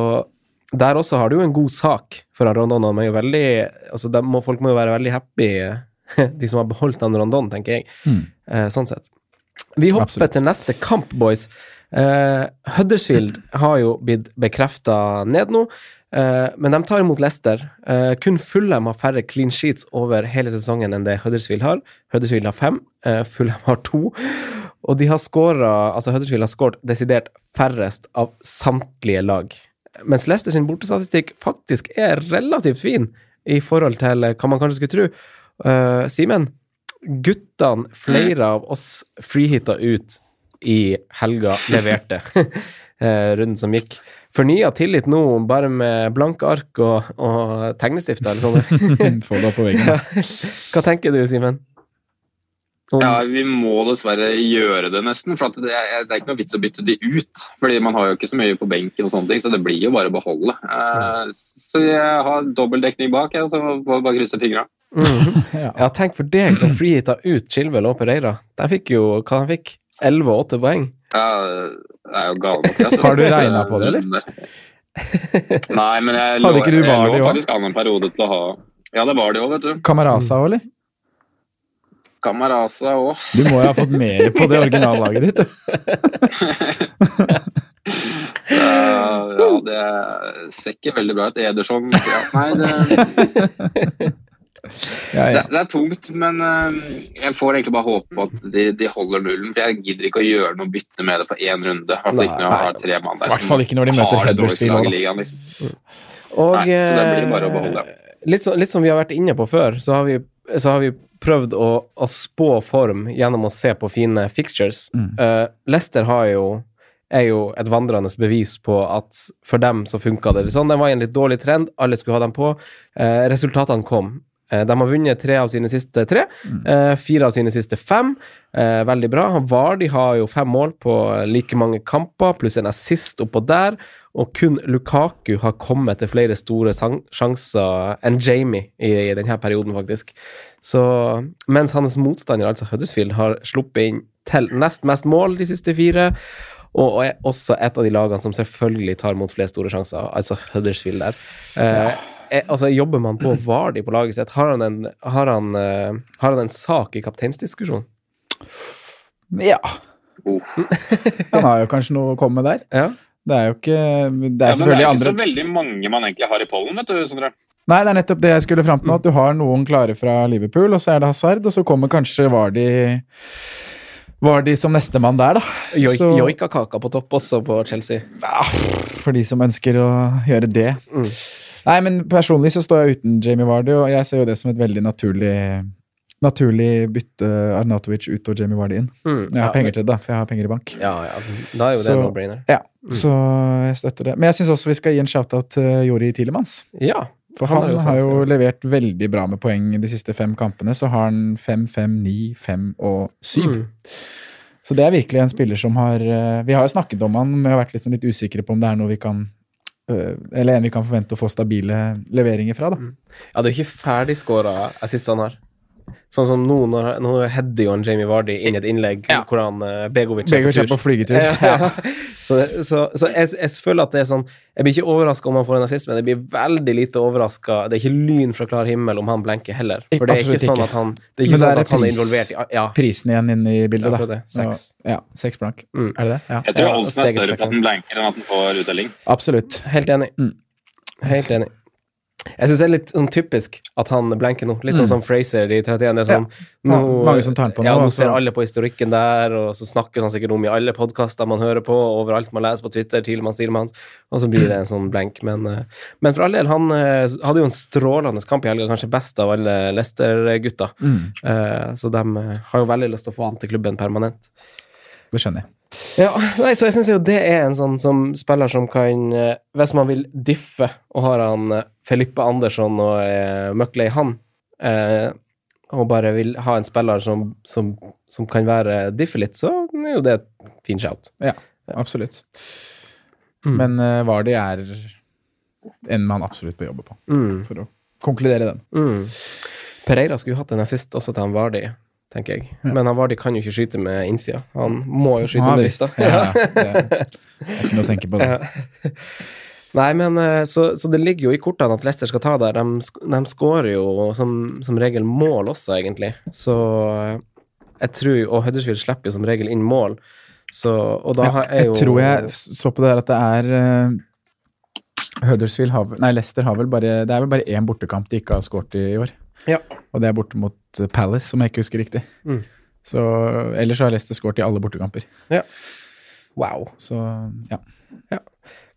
S2: der også har du jo en god sak for han Rondon. Han er jo veldig altså må, Folk må jo være veldig happy, [LAUGHS] de som har beholdt han Rondon, tenker jeg.
S1: Mm.
S2: Eh, sånn sett. Vi hopper
S1: Absolutt.
S2: til neste kamp, boys. Uh, Huddersfield har jo blitt bekrefta ned nå, uh, men de tar imot Leicester. Uh, kun Fulham har færre clean sheets over hele sesongen enn det Huddersfield har. Huddersfield har fem, Fulham har to. Og de har skåra Altså, Huddersfield har skåret desidert færrest av samtlige lag. Mens Leicester sin bortestatistikk faktisk er relativt fin i forhold til hva man kanskje skulle tro. Simen, guttene, flere av oss freehitta ut i helga, leverte uh, [LAUGHS] [LAUGHS] runden som gikk. Fornya tillit nå, bare med blanke ark og, og tegnestifter eller sånn. [LAUGHS]
S1: Få det opp på veggen.
S2: Hva tenker du, Simen? Om-
S3: Ja, vi må dessverre gjøre det nesten. For at det, er, det er ikke noe vits å bytte de ut. Fordi man har jo ikke så mye på benken, og sånne ting, så det blir jo bare å beholde. Uh, så jeg har dobbeltdekning bak, jeg, så får bare krysse fingra.
S2: Mhm. [LAUGHS]
S1: Ja.
S2: Ja, tenk for deg som [CLEARS THROAT] freehitta ut Chilwell og Pereira. De fikk jo hva de fikk? 11 og 8 poeng.
S3: Ja, det er jo galt. Altså.
S1: Har du regnet på det, eller? [LAUGHS]
S3: Nei, men jeg lå,
S1: Hadde ikke du
S3: jeg lå faktisk an en periode til å ha Ja, det var det òg, vet du.
S1: Kamarasa òg, eller?
S3: Kamerasa, òg.
S1: Du må jo ha fått mer på det originallaget ditt. du. [LAUGHS]
S3: ja, det ser ikke veldig bra ut. Ederson ja, Nei, det,
S1: Ja,
S3: det,
S1: ja.
S3: det er tungt, men eh, jeg får egentlig bare håpe på at de, de holder nullen. For jeg gidder ikke å gjøre noe bytte med det for én runde. I hvert fall ikke når jeg har tre mann der.
S1: I hvert fall ikke når de møter
S3: det
S1: Huddersfield
S3: liksom.
S2: Og
S3: Nei, så det blir bare å
S2: eh,
S3: beholde.
S2: Litt, så, litt som vi har vært inne på før, så har vi, så har vi prøvd å, å spå form gjennom å se på fine fixtures.
S1: Mm.
S2: Uh, Leicester har jo, er jo et vandrende bevis på at for dem så funka det sånn. Den var i en litt dårlig trend, alle skulle ha dem på. Eh, resultatene kom. Eh, De har vunnet tre av sine siste tre. Mm. Fire av sine siste fem. Eh, veldig bra. Han Vardy har jo fem mål på like mange kamper, pluss en assist oppå der. Og kun Lukaku har kommet til flere store sjanser enn Jamie i, i denne perioden, faktisk. Så mens hans motstander, altså Huddersfield, har sluppet inn til nest mest mål de siste fire. Og er også et av de lagene som selvfølgelig tar mot flest store sjanser, altså Huddersfield der. Eh, eh, altså, jobber man på Vardi på laget sitt? Har han en, har han, uh, har han en sak i kapteinsdiskusjon?
S1: ja.
S3: Uff. [LAUGHS]
S1: Han har jo kanskje noe å komme med der.
S2: Ja.
S1: Det er jo ikke Det er
S3: Ja, men det er ikke
S1: andre
S3: så veldig mange man egentlig har i pollen, vet du, Sondre.
S1: Nei, det er nettopp det jeg skulle fram til nå. At du har noen klare fra Liverpool, og så er det Hazard, og så kommer kanskje Vardy Vardy som nestemann der, da.
S2: Joik,
S1: Så-
S2: Joikakaka på topp også på Chelsea.
S1: Ja, For de som ønsker å gjøre det.
S2: Mm.
S1: Nei, men personlig så står jeg uten Jamie Vardy, og jeg ser jo det som et veldig naturlig Naturlig bytte Arnatovic ut og Jamie Vardy inn.
S2: Mm.
S1: Jeg har
S2: Ja,
S1: penger til det, for jeg har penger i bank.
S2: Ja, ja. Da er jo
S1: Så-
S2: det no-brainer.
S1: Ja,
S2: Mm.
S1: Så jeg støtter det. Men jeg syns også vi skal gi en shout-out til Jori Tilemans.
S2: Ja.
S1: For
S2: Han
S1: han,
S2: jo
S1: har jo levert veldig bra med poeng de siste fem kampene. Så har han fem, fem, ni, fem og syv.
S2: Mm.
S1: Så det er virkelig en spiller som har eh, Vi har jo snakket om han, men vi har vært liksom litt usikre på om det er noe vi kan Eller en vi kan forvente å få stabile leveringer fra, da.
S2: Ja, det er jo ikke ferdigskåra assist han har. Sånn som nå, når, nå header jo en Jamie Vardy inn i et innlegg
S1: Ja.
S2: hvor han Begovic Begovic
S1: Begovic er
S2: tur.
S1: på flygetur.
S2: Ja. [LAUGHS] Så, så, så jeg, jeg føler at det er sånn Jeg blir ikke overraska om han får en assist, men jeg blir veldig lite overraska. Det er ikke lyn fra klar himmel om han blenker heller. For det er ikke
S1: Absolutt
S2: sånn at han Det er ikke
S1: det
S2: sånn
S1: er
S2: at han er involvert i Ja.
S1: Prisen igjen inn i bildet, da.
S2: Seks.
S1: Ja, seks blank.
S2: Mm.
S1: Er det det? Ja.
S3: Jeg tror Olsen er større på at den blanker enn at den får uttelling.
S1: Absolutt.
S2: Helt enig.
S1: Mm.
S2: Helt enig. Jeg syns det er litt sånn typisk at han blenker nå. Litt sånn
S1: Mm.
S2: som Fraser i 31. Det er sånn,
S1: Ja,
S2: nå,
S1: mange som tar på nå,
S2: Ja, nå
S1: og så-
S2: ser alle på historikken der, og så snakkes han sikkert om i alle podkaster man hører på, overalt man leser på Twitter, Tilemann, Stilemanns, og så blir det en sånn blenk. Men, eh, men for all del, han eh, hadde jo en strålende kamp i helga, kanskje best av alle Leicester-gutta.
S1: Mm,
S2: Eh, Så de har jo veldig lyst til å få han til klubben permanent.
S1: det skjønner jeg.
S2: Ja, nei, så jeg syns jo det er en sånn som spiller som kan eh, Hvis man vil diffe og har han Felippe Felipe Andersson og eh, møkk han, eh, og bare vil ha en spiller som, som, som kan være diffe litt, så er jo det et fint shout.
S1: Ja, Absolutt.
S2: Mm.
S1: Men uh, Vardy er en man absolutt bør jobbe på,
S2: Mm,
S1: for å konkludere den.
S2: mm. Pereira skulle hatt en assist også til han Vardi, tenker jeg.
S1: Ja.
S2: Men han Vardi kan jo ikke skyte med innsida. Han må jo skyte
S1: Ja,
S2: med rista.
S1: Ja, ja, [LAUGHS] det er ikke noe å tenke på. Det.
S2: Nei, men eh, så, så det ligger jo i kortene at Leicester skal ta der. De, de skårer jo som, som regel mål også, egentlig. Så eh, jeg tror Og Huddersfield slipper jo som regel inn mål. Så, og da har jeg
S1: jeg tror jeg så på det der at det er eh, Huddersfield har Nei, Leicester har vel bare Det er vel bare én bortekamp de ikke har skåret i i år.
S2: Ja.
S1: Og det er borte mot eh, Palace, som jeg ikke husker riktig.
S2: Mm.
S1: Så Ellers så har Leicester skåret i alle bortekamper. Ja.
S2: Wow.
S1: Så ja. ja.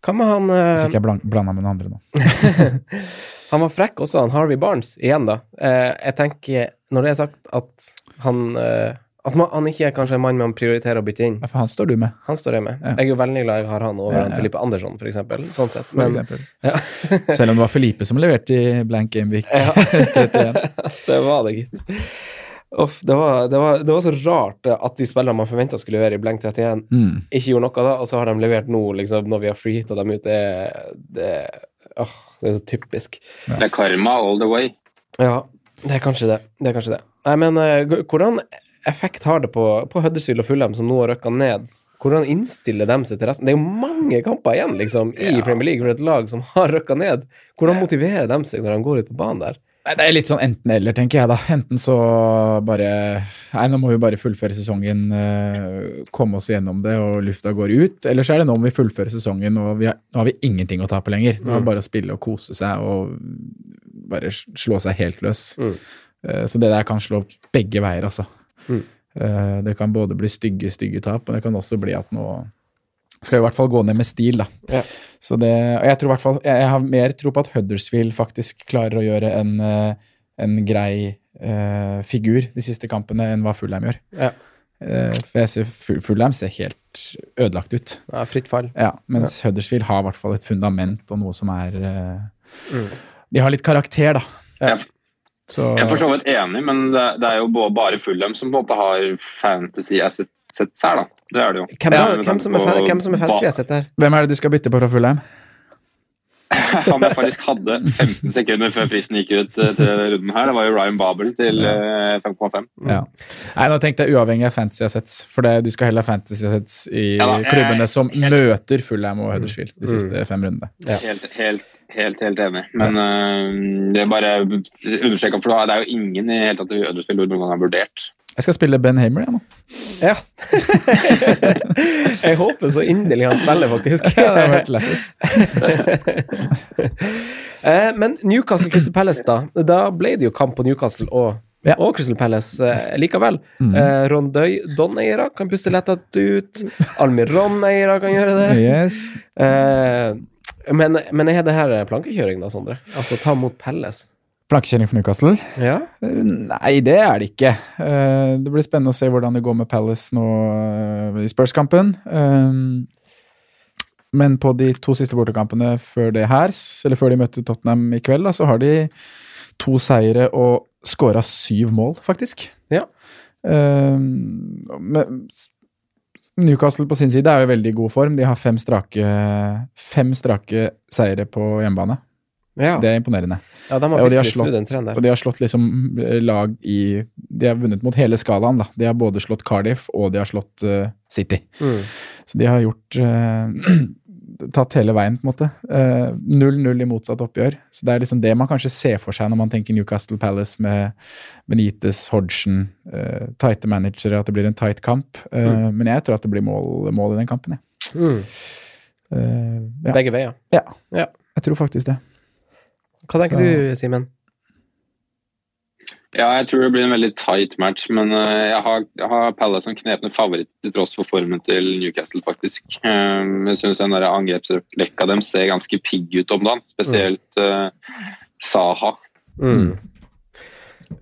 S2: Hva med han
S1: Hvis
S2: eh,
S1: ikke jeg blan- blanda med noen andre nå. [LAUGHS]
S2: Han var frekk også, han Harvey Barnes, igjen, da. Uh, jeg tenker, når det er sagt, at han eh, At man, han ikke er kanskje en mann man prioriterer å bytte inn.
S1: Ja, For han står du med,
S2: Han står jeg med.
S1: Ja.
S2: Jeg er jo veldig glad jeg har han over
S1: Ja, ja.
S2: Filipe Andersson, for eksempel. Sånn sett.
S1: for
S2: Men
S1: eksempel.
S2: ja. [LAUGHS]
S1: Selv om det var Felipe som leverte i blank game
S2: Ja. [LAUGHS] [LAUGHS] det var det, gitt. Uff, det, var, det, var, det var så rart eh, at de spillerne man forventa skulle levere i blank 31,
S1: Mm.
S2: ikke gjorde noe da, og så har de levert nå, liksom, når vi har freehitta dem ut. Det, det, åh, det er så typisk.
S3: Det er karma all the way.
S2: Ja, det er kanskje det. Det er kanskje det. Nei, men eh, hvordan effekt har det på, på Huddersfield og Fulham, som nå har røkka ned? Hvordan innstiller de seg til resten? Det er jo mange kamper igjen liksom, i
S1: Ja.
S2: Premier League for et lag som har røkka ned. Hvordan motiverer de seg når de går ut på banen der?
S1: Det er litt sånn enten-eller, tenker jeg da. Enten så bare Nei, nå må vi bare fullføre sesongen, eh, komme oss gjennom det, og lufta går ut. Eller så er det nå om vi fullfører sesongen, og vi har, nå har vi ingenting å tape lenger. Nå er det
S2: Mm.
S1: bare å spille og kose seg og bare slå seg helt løs.
S2: Mm.
S1: Eh, Så det der kan slå begge veier, altså.
S2: Mm.
S1: Eh, Det kan både bli stygge, stygge tap, men det kan også bli at nå skal vi i hvert fall gå ned med stil, da.
S2: Ja.
S1: Så det, og jeg tror i hvert fall, jeg har mer tro på at Huddersfield faktisk klarer å gjøre en, eh, en grei uh, figur de siste kampene enn hva Fulheim gjør.
S2: Ja.
S1: Uh, for jeg ser Fulheim ser helt ødelagt ut.
S2: Ja, fritt fall.
S1: Ja, mens Huddersfield har i hvert fall et fundament og noe som er uh,
S2: Mm.
S1: De har litt karakter, da.
S2: Ja.
S1: Så
S3: Jeg er for så vidt enig, men det, det er jo bare Fulham som på en måte har fantasy assets her, da. Det er det jo.
S2: Hvem, da, hvem, som er, hvem som er fantasy
S3: ba-
S2: asset der?
S1: hvem er det du skal bytte på fra Fulham? [LAUGHS]
S3: Han jeg faktisk hadde 15 sekunder før prisen gikk ut eh, til runden her, det var jo Ryan Babel til eh, 5,5.
S2: Mm.
S1: Ja. Nei, nå tenkte jeg uavhengig av fantasy assets, for det, du skal heller ha fantasy assets i
S3: Ja da, jeg-
S1: klubbene som
S3: helt-
S1: møter Fulham og Huddersfield de
S2: Mm.
S1: siste fem rundene.
S2: Ja.
S3: Helt, helt, helt, helt enig. Men uh, det er bare understreka, for det er jo ingen i hele tatt i Huddersfield hvor gang har vurdert.
S1: Jeg skal spille Ben Hamer, jeg nå.
S2: Ja. [LAUGHS] jeg håper så inderlig han spiller, faktisk. [LAUGHS]
S1: Ja, det har vært lættis. [LAUGHS]
S2: Eh, Men Newcastle Crystal Palace, da. Da ble det jo kamp på Newcastle og,
S1: Ja.
S2: og Crystal Palace eh, likevel.
S1: Mm.
S2: Eh, Rondøy-Don-eiere kan puste lettet ut. Almiron-eiere kan gjøre det.
S1: Yes.
S2: Eh, men, men er det her plankekjøring, da, Sondre? Altså ta mot Palace?
S1: Plankekjøring for Newcastle?
S2: Ja.
S1: Nei, det er det ikke. Eh, Det blir spennende å se hvordan det går med Palace nå eh, i Spurs-kampen. Eh, Men på de to siste bortekampene før det her, eller før de møtte Tottenham i kveld, da, så har de to seire og skåra syv mål, faktisk.
S2: Ja.
S1: Men Newcastle på sin side er jo i veldig god form. De har fem strake, fem strake seire på hjemmebane.
S2: ja.
S1: Det er imponerende.
S2: ja de
S1: Og de har slått, og de har slått liksom eh, lag i De har vunnet mot hele skalaen, da. De har både slått Cardiff og de har slått uh, City.
S2: Mm.
S1: Så de har gjort eh, [CLEARS THROAT] Tatt hele veien, på en måte. Eh, 0-0 i motsatt oppgjør. Så det er liksom det man kanskje ser for seg når man tenker Newcastle Palace med Benitez, Hodgson, uh, tighte managere, at det blir en tight kamp. Eh, Men jeg tror at det blir mål, mål i den kampen, jeg.
S2: Mm.
S1: Eh, ja,
S2: Begge veier.
S1: jeg tror faktisk det.
S2: Hva tenker
S1: Så-
S2: du, Simen?
S3: Ja, jeg tror det blir en veldig tight match, men eh, jeg har, jeg har Palace som knepende favoritt til tross for formen til Newcastle, faktisk. Eh, Jeg syns den der angrepsrekka dem ser ganske pigg ut om dagen, spesielt eh, Saha.
S2: Mm.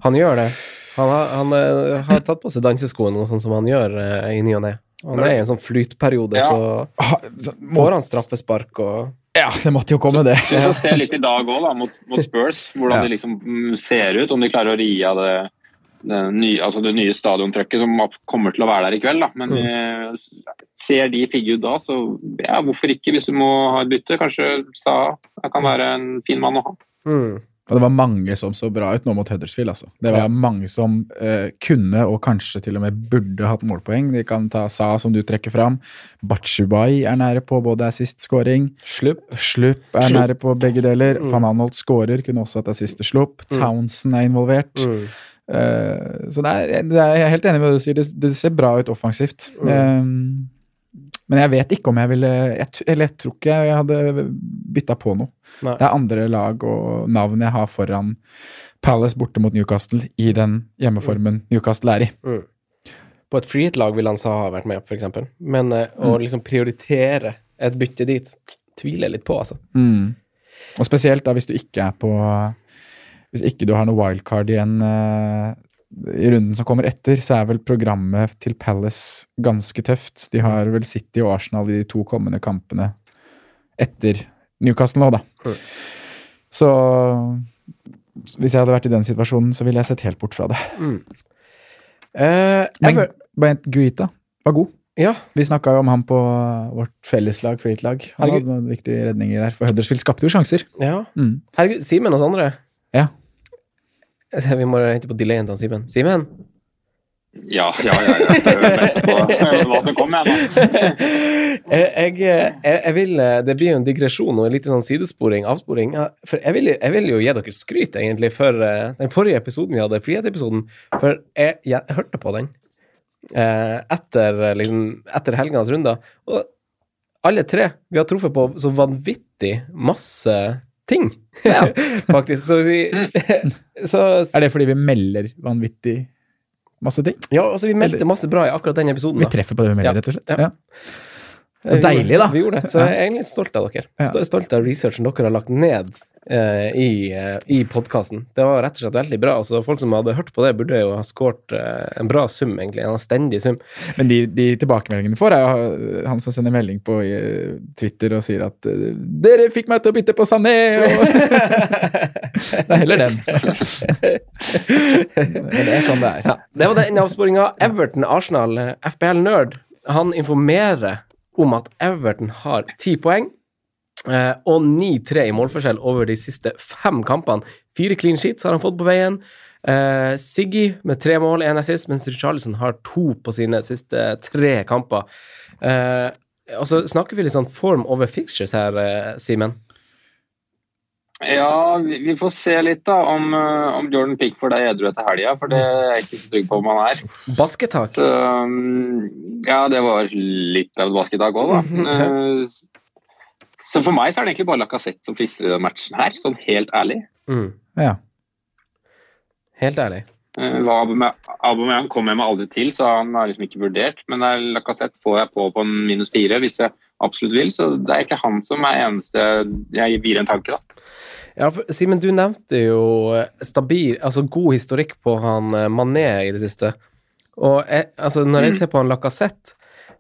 S2: Han gjør det. Han, har, han eh, har tatt på seg danseskoene, sånn som han gjør i ny og ne. Han er i en sånn flytperiode,
S3: Ja.
S1: Ah, så-
S2: får han straffespark og
S1: Ja, det måtte jo komme, det.
S3: Vi får se litt i dag òg, mot, mot Spurs, hvordan
S1: Ja.
S3: de liksom mm, ser ut. Om de klarer å ri av det, det, nye, altså det nye stadiontrøkket som kommer til å være der i kveld. Da. Men
S2: Mm.
S3: eh, ser de pigge ut da, så ja, hvorfor ikke, hvis du må ha et bytte. Kanskje Sa kan være en fin mann å ha.
S2: mm.
S1: Og det var mange som så bra ut nå mot Huddersfield. altså. Det var
S2: Ja.
S1: mange som uh, kunne, og kanskje til og med burde hatt målpoeng. De kan ta Sa, som du trekker fram. Batshubai er nære på både assist-scoring.
S2: Slupp.
S1: Slupp er
S3: Slupp.
S1: nære på begge deler.
S2: Mm.
S1: Van Anholt scorer, kunne også hatt assist til slupp.
S2: Mm.
S1: Townsend er involvert.
S2: Mm.
S1: Uh, så det er, det er, jeg er helt enig med hva du sier. Det, det ser bra ut offensivt.
S2: Mm.
S1: Men jeg vet ikke om jeg ville jeg, Eller jeg tror ikke jeg hadde bytta på noe.
S2: Nei.
S1: Det er andre lag og navn jeg har foran Palace borte mot Newcastle i den hjemmeformen Newcastle er i.
S2: Mm. På et freehit-lag ville han sa ha vært med, eksempel. Men eh, å liksom prioritere et bytte dit, tviler jeg litt på, altså.
S1: Og spesielt da hvis du ikke er på Hvis ikke du har noe wildcard igjen eh, i runden som kommer etter, så er vel programmet til Palace ganske tøft. De har vel City og Arsenal i de to kommende kampene etter Newcastle nå, da.
S2: Mm.
S1: Så hvis jeg hadde vært i den situasjonen, så ville jeg sett helt bort fra det.
S2: Mm. Eh,
S1: Men Bent Guita var god.
S2: ja,
S1: Vi snakka jo om han på vårt felleslag, Freet-lag. Han
S2: Herregud.
S1: hadde noen viktige redninger der. For Huddersfield skapte jo sjanser.
S2: ja.
S1: Mm.
S2: Herregud, Simen og andre.
S1: Ja.
S2: Vi må hente på delayen til Simen. Simen?
S3: Ja, ja, ja. ja. Jeg på hva som kommer, [LAUGHS] jeg
S2: jeg, jeg, vil Det blir jo en digresjon og en liten sånn sidesporing, avsporing. For jeg vil, jeg vil jo gi dere skryt, egentlig, for eh, den forrige episoden vi hadde, frihetsepisoden. For jeg, jeg, hørte på den eh, etter, eh, liksom, etter helgenes runder. Og alle tre vi har truffet på så vanvittig masse ting, [LAUGHS] faktisk. Så, vi, [LAUGHS] så
S1: Er det fordi vi melder vanvittig masse ting?
S2: Ja, altså, vi meldte masse bra i akkurat den episoden.
S1: Vi treffer på det vi melder,
S2: Ja.
S1: rett og slett.
S2: Ja.
S1: Ja. Deilig, da.
S2: Vi gjorde det. Så jeg er egentlig stolt av dere.
S1: Ja.
S2: Stolt av researchen dere har lagt ned eh, i, uh, i podkasten. Det var rett og slett veldig bra. Altså, folk som hadde hørt på det, burde jo ha skåret eh, en bra sum, egentlig. En anstendig sum.
S1: Men de, de tilbakemeldingene får, er jo han som sender melding på eh, Twitter og sier at eh, 'Dere fikk meg til å bytte på Sané!' Og [LAUGHS] [LAUGHS] det er heller den. [LAUGHS] Men det er sånn det er.
S2: Ja, det var den avsporinga. Everton Arsenal, eh, FBL Nerd, han informerer om at Everton har ti poeng. Eh, og 9-3 i målforskjell over de siste fem kampene. Fire clean sheets har han fått på veien. Uh, Siggy med tre mål, én assist, mens Richarlison har to på sine siste tre kamper. Eh, og så snakker vi litt sånn form over fixtures her, Simen.
S3: Ja, vi vi får se litt da om, om Jordan Pickford er edru etter helga, for det er jeg ikke så trygg på om han er.
S2: Basketak.
S3: Så, um, ja, det var litt av et basketak òg, da. Så for meg så er det egentlig bare Lacassette som frister i den matchen her, sånn helt ærlig.
S2: Mm.
S1: Ja.
S2: Helt ærlig.
S3: Eh, Hva Aubame- Aubameyang kom jeg meg aldri til, så han har liksom ikke vurdert. Men Lacassette får jeg på på en minus fire hvis jeg absolutt vil, så det er egentlig han som er eneste jeg gir en tanke, da.
S2: Ja, for, Simen, du nevnte jo eh, stabil, altså god historikk på han eh, Mané i det siste. Og jeg, altså, når jeg
S3: Mm.
S2: ser på han Lacassette,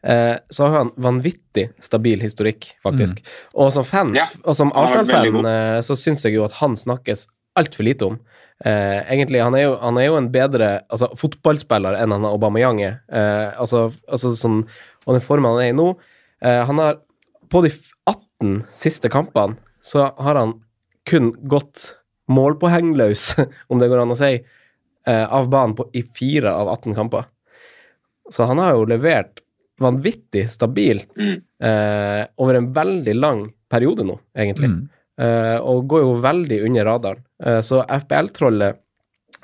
S2: eh, så har han vanvittig stabil historikk, faktisk. Og som fan,
S3: Ja,
S2: og som Arsenal-fan, eh, så syns jeg jo at han snakkes altfor lite om. Eh, egentlig, han er, jo, han er jo en bedre altså, fotballspiller enn han Aubameyang er. Eh, altså, altså sånn, og den formen han er i nå eh, Han har På de 18 siste kampene så har han kun gått målpoengløs, [LAUGHS] om det går an å si, eh, av banen på, i fire av 18 kamper. Så han har jo levert vanvittig stabilt
S3: Mm.
S2: eh, over en veldig lang periode nå, egentlig.
S1: Mm.
S2: Eh, og går jo veldig under radaren. Eh, så FBL-trollet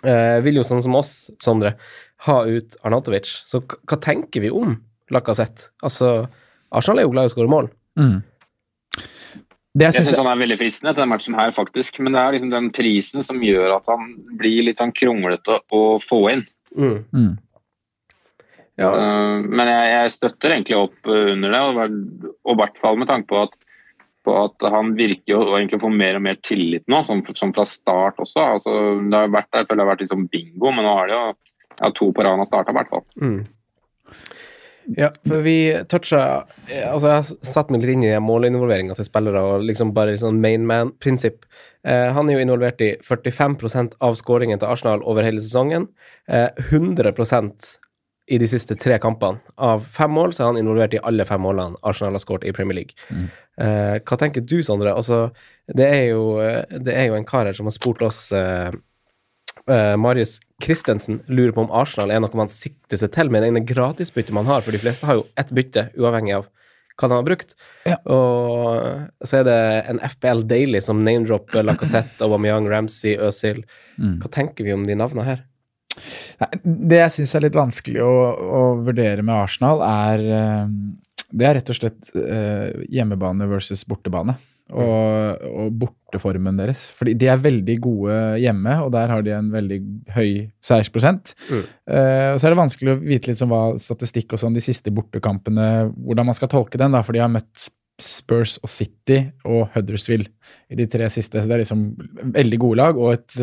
S2: eh, vil jo sånn som oss, Sondre, ha ut Arnautovic. Så k- hva tenker vi om Lacassette? Altså, Arsenal er jo glad i å skåre mål.
S1: Mm. Det
S3: Jeg
S1: syns
S3: han er veldig fristende til den matchen her, faktisk. Men det er liksom den prisen som gjør at han blir litt sånn kronglete å få inn.
S2: Mm. Ja,
S3: Uh, men jeg, jeg støtter egentlig opp uh, under det, og i hvert fall med tanke på at, på at han virker å egentlig få mer og mer tillit nå, som, som fra start også. Altså, det har vært, jeg føler det har vært sånn bingo, men nå har det jo ja, to på rad han har starta, i hvert fall.
S2: Mm. Ja, for vi toucha eh, Altså, jeg satt meg litt inn i målinvolveringa til spillere og liksom bare sånn main man-prinsipp. Eh, han er jo involvert i 45% av skåringen til Arsenal over hele sesongen. Eh, 100 i de siste tre kampene. Av fem mål så er han involvert i alle fem målene Arsenal har skåret i Premier League.
S1: Mm.
S2: Eh, hva tenker du, Sondre? Altså, det er jo, eh, det er jo en kar her som har spurt oss eh, eh, Marius Christensen lurer på om Arsenal er noe man sikter seg til med det ene gratisbyttet man har, for de fleste har jo ett bytte, uavhengig av hva de har brukt.
S1: Ja.
S2: Og så er det en FBL Daily som name-dropper Lacassette, Aubameyang, Ramsey, Øzil.
S1: Mm.
S2: Hva tenker vi om de navnene her?
S1: Det jeg syns er litt vanskelig å, å vurdere med Arsenal, er, eh, Det er rett og slett eh, hjemmebane versus bortebane. Og, og borteformen deres. Fordi de er veldig gode hjemme, og der har de en veldig høy seiersprosent.
S2: Mm.
S1: Uh, og så er det vanskelig å vite litt som hva statistikk og sånn de siste bortekampene, hvordan man skal tolke den, da, for de har møtt Spurs og City og Huddersfield i de tre siste. Så det er liksom veldig gode lag og et,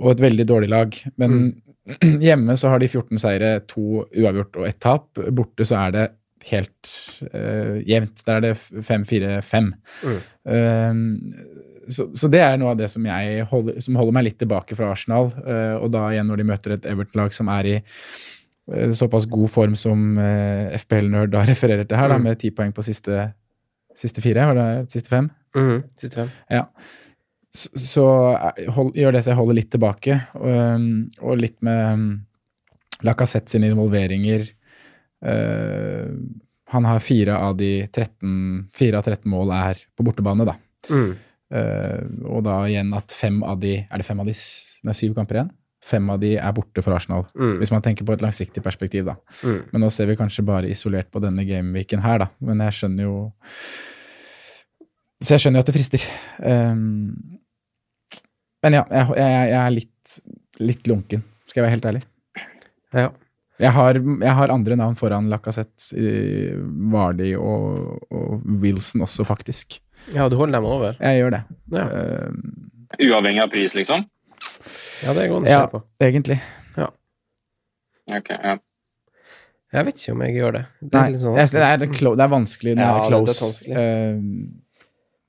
S1: og et veldig dårlig lag. Men [CLEARS THROAT] hjemme så har de 14 seire, to uavgjort og ett tap. Borte så er det helt uh, jevnt. Der er det 5-4-5.
S2: Mm.
S1: Eh, så, så det er noe av det som, holder, som holder meg litt tilbake fra Arsenal. Uh, og da igjen når de møter et Everton-lag som er i eh, såpass god form som eh, FPL-nerd da [LAUGHS] refererer til her, da,
S2: Mm.
S1: med ti poeng på siste, siste fire. Var det siste fem?
S2: Mm. Siste fem.
S1: Ja. Så, er- hold, gjør det så jeg holder litt tilbake, og, og litt med Lacassette sine involveringer. Uh, han har fire av de 13, fire av 13 mål er på bortebane, da.
S2: Mm.
S1: Uh, og da igjen at fem av de Er det fem av de Nei, syv kamper igjen? Fem av de er borte for Arsenal.
S2: Mm.
S1: Hvis man tenker på et langsiktig perspektiv, da.
S2: Mm.
S1: Men nå ser vi kanskje bare isolert på denne gameweeken her, da. Men jeg skjønner jo Så jeg skjønner jo at det frister. Um, men ja, jeg, jeg, jeg er litt, litt lunken, skal jeg være helt ærlig.
S2: Ja.
S1: Jeg har, jeg har andre navn foran Lacassette, eh, Vardy og, og Wilson også, faktisk.
S2: ja, du holder dem over?
S1: Jeg gjør det.
S2: Ja,
S1: Uh,
S3: Uavhengig av pris, liksom?
S2: ja det går an å
S1: ja,
S2: se på.
S1: egentlig.
S3: Ja, Ok, ja.
S2: Jeg vet ikke om jeg gjør det. Det
S1: Nei,
S2: er litt sånn
S1: jeg, det, er, det, er det er vanskelig når
S2: Ja,
S1: det er
S2: det er
S1: close.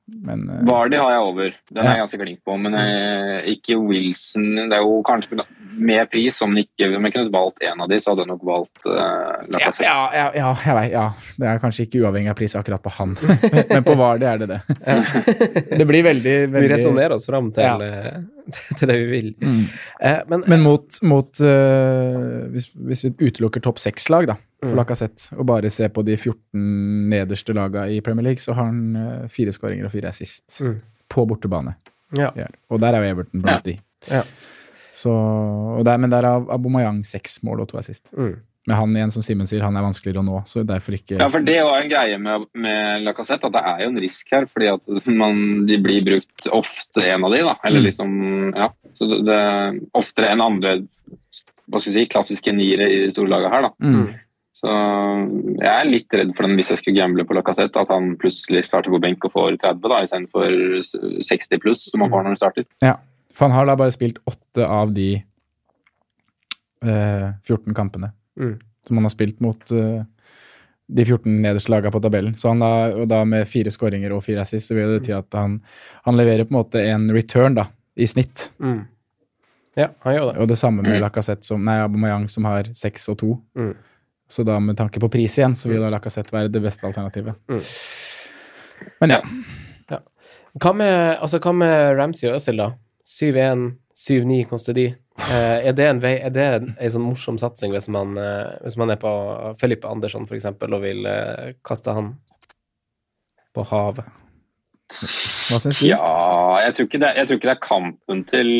S1: Men uh,
S3: Vardy har jeg over. Den er jeg ganske klink på. Men uh, ikke Wilson. Det er jo kanskje med pris. Om jeg ikke, om jeg kunne valgt en av de, så hadde jeg nok valgt uh,
S1: ja,
S3: Lacassette.
S1: ja, ja, ja, jeg vet, ja, det er kanskje ikke uavhengig av pris akkurat på han, [LAUGHS] men på Vardy er det det. Det blir veldig,
S2: Vi
S1: veldig
S2: resonnerer oss fram til,
S1: Ja.
S2: Eh, [LAUGHS] til det vi vil.
S1: Mm.
S2: Eh, men,
S1: Men mot, mot uh, hvis, hvis vi utelukker topp seks-lag, da, for
S2: Mm.
S1: Lacassette, og bare ser på de 14 nederste lagene i Premier League, så har han eh, fire skåringer og fire assist
S2: Mm.
S1: på bortebane.
S2: ja.
S1: Ja. Og der er jo Everton blant de.
S2: Ja.
S1: Så, og der, men der er Abomayang seks mål og to assist.
S2: Mm.
S1: Men han igjen, som Simen sier, han er vanskeligere å nå, så derfor ikke
S3: Ja, for det var en greie med, med Lacassette, at det er jo en risk her. Fordi at [LAUGHS] man, de blir brukt ofte, en av de, da. Eller
S1: Mm.
S3: liksom, ja. Så det, det oftere enn andre hva skal vi si, klassiske niere i store laget her, da.
S1: mm.
S3: Så jeg er litt redd for den hvis jeg skulle gamble på Lacassette, at han plutselig starter på benk og får 30 da, istedenfor 60 pluss, som han får når han starter.
S1: Ja, for han har da bare spilt åtte av de eh, 14 kampene
S2: Mm.
S1: som han har spilt mot uh, de 14 nederste lagene på tabellen. Så han da, og da med fire skåringer og fire assist, så vil det bety at han, han leverer på en måte en return da, i snitt.
S2: Mm. Ja, han gjør det.
S1: Og det samme med
S3: Mm.
S1: Lacassette som, nei, Abomayang, som har seks og to.
S2: Mm.
S1: Så da med tanke på pris igjen, så vil da Lacassette være det beste alternativet.
S2: Mm.
S1: Men ja.
S2: Hva med, altså, hva med Ramsey og Øzil, da? 7-1, 7-9 koster de. Eh, er det en vei, er det en, en sånn morsom satsing hvis man, eh, hvis man er på Felipe Andersson eksempel, og vil eh, kaste han på havet?
S1: Hva syns du?
S3: Ja, jeg tror, ikke det, jeg tror ikke det er kampen til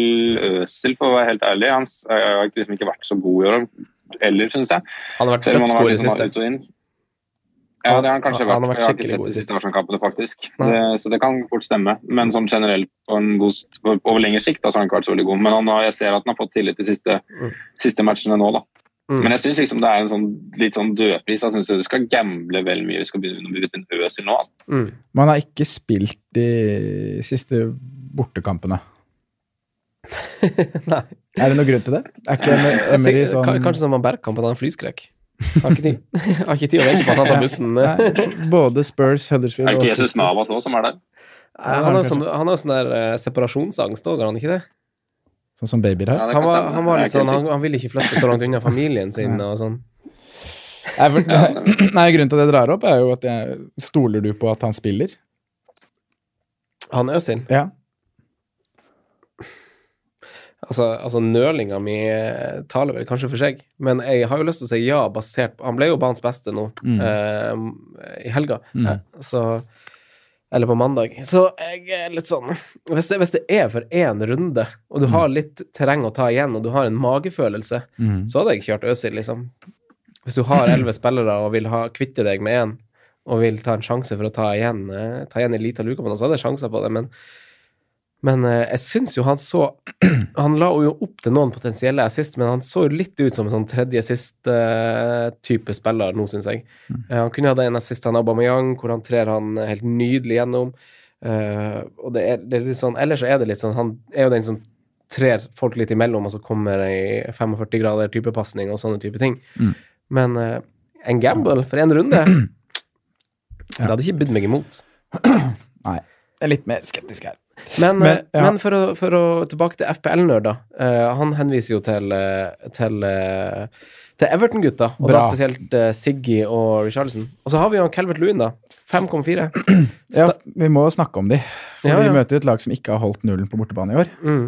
S3: Øsil, for å være helt ærlig. Han har liksom ikke vært så god i år heller, syns jeg.
S2: Han har vært dødsgod i det
S3: liksom
S2: siste.
S3: Ja, det har han kanskje
S2: Han
S3: vært.
S2: har vært
S3: Jeg har ikke sett de siste Arsenal-kampene, faktisk. Det, så det kan fort stemme. Men sånn generelt på en god, over lengre sikt da, så har han ikke vært så veldig god. Men han jeg ser at han har fått tillit de siste,
S2: Mm.
S3: siste matchene nå, da.
S2: Mm.
S3: Men jeg syns liksom det er en sånn, litt sånn dødpris. Jeg syns du skal gamble vel mye. Vi skal begynne å bli inn i nå.
S2: Mm.
S1: Man har ikke spilt de siste bortekampene.
S2: Nei. [LAUGHS]
S1: Er det noen grunn til det? Er ikke Emery sånn
S2: Kanskje som han Bergkamp, at han har flyskrekk. Har [LAUGHS] ikke tid, har ikke tid å vente på at han tar bussen.
S1: Nei, Både Spurs, Huddersfield
S3: Er det ikke Jesus. Navas òg som er der?
S2: Nei, Han har sånn, han har sånn der eh, separasjonsangst òg, har han ikke det?
S1: Sånn som babyer har.
S3: Ja,
S2: Han var, han var
S3: er
S2: litt sånn, han, han ville ikke flytte så langt unna familien sin
S1: Nei.
S2: og sånn.
S1: Nei, for- [CLEARS THROAT] Nei, grunnen til at jeg drar opp, er jo at jeg Stoler du på at han spiller?
S2: Han Øzil.
S1: Ja.
S2: Altså, altså nølinga mi taler vel kanskje for seg, men jeg har jo lyst til å si ja, basert på Han ble jo banens beste nå
S1: Mm.
S2: eh, i helga,
S1: Mm.
S2: så Eller på mandag. Så jeg er litt sånn Hvis det, hvis det er for én runde, og du
S1: Mm.
S2: har litt terreng å ta igjen, og du har en magefølelse,
S1: Mm.
S2: så hadde jeg kjørt Øzil, liksom. Hvis du har elleve [CLEARS THROAT] spillere og vil ha, kvitte deg med én, og vil ta en sjanse for å ta igjen, eh, ta igjen en liten luke. noe så hadde jeg sjanser på det, men men eh, jeg syns jo han så [CLEARS THROAT] Han la jo opp til noen potensielle assist, men han så jo litt ut som en sånn tredje assist-type spiller nå, syns jeg. Eh, han kunne hatt en assist av Aubameyang, hvor han trer han helt nydelig gjennom. Eh, og det er, det er litt sånn Ellers så er det litt sånn Han er jo den som trer folk litt imellom, og så kommer ei 45 grader type pasning og sånne type ting.
S1: Mm.
S2: Men eh, en gamble for én runde [CLEARS THROAT] Det hadde ikke bydd meg imot. [CLEARS THROAT]
S1: Nei. Jeg er litt mer skeptisk her.
S2: Men,
S1: Men,
S2: eh,
S1: ja.
S2: men for, å, for å tilbake til FPL-nerder. Eh, han henviser jo til, eh, til, eh, til Everton-gutta, og da spesielt uh, Siggy og Richarlison. Og så har vi jo Calvert Lewin, da. 5,4.
S1: Ja, vi må snakke om de. For
S2: Ja, ja.
S1: vi møter et lag som ikke har holdt nullen på bortebane i år.
S2: Mm.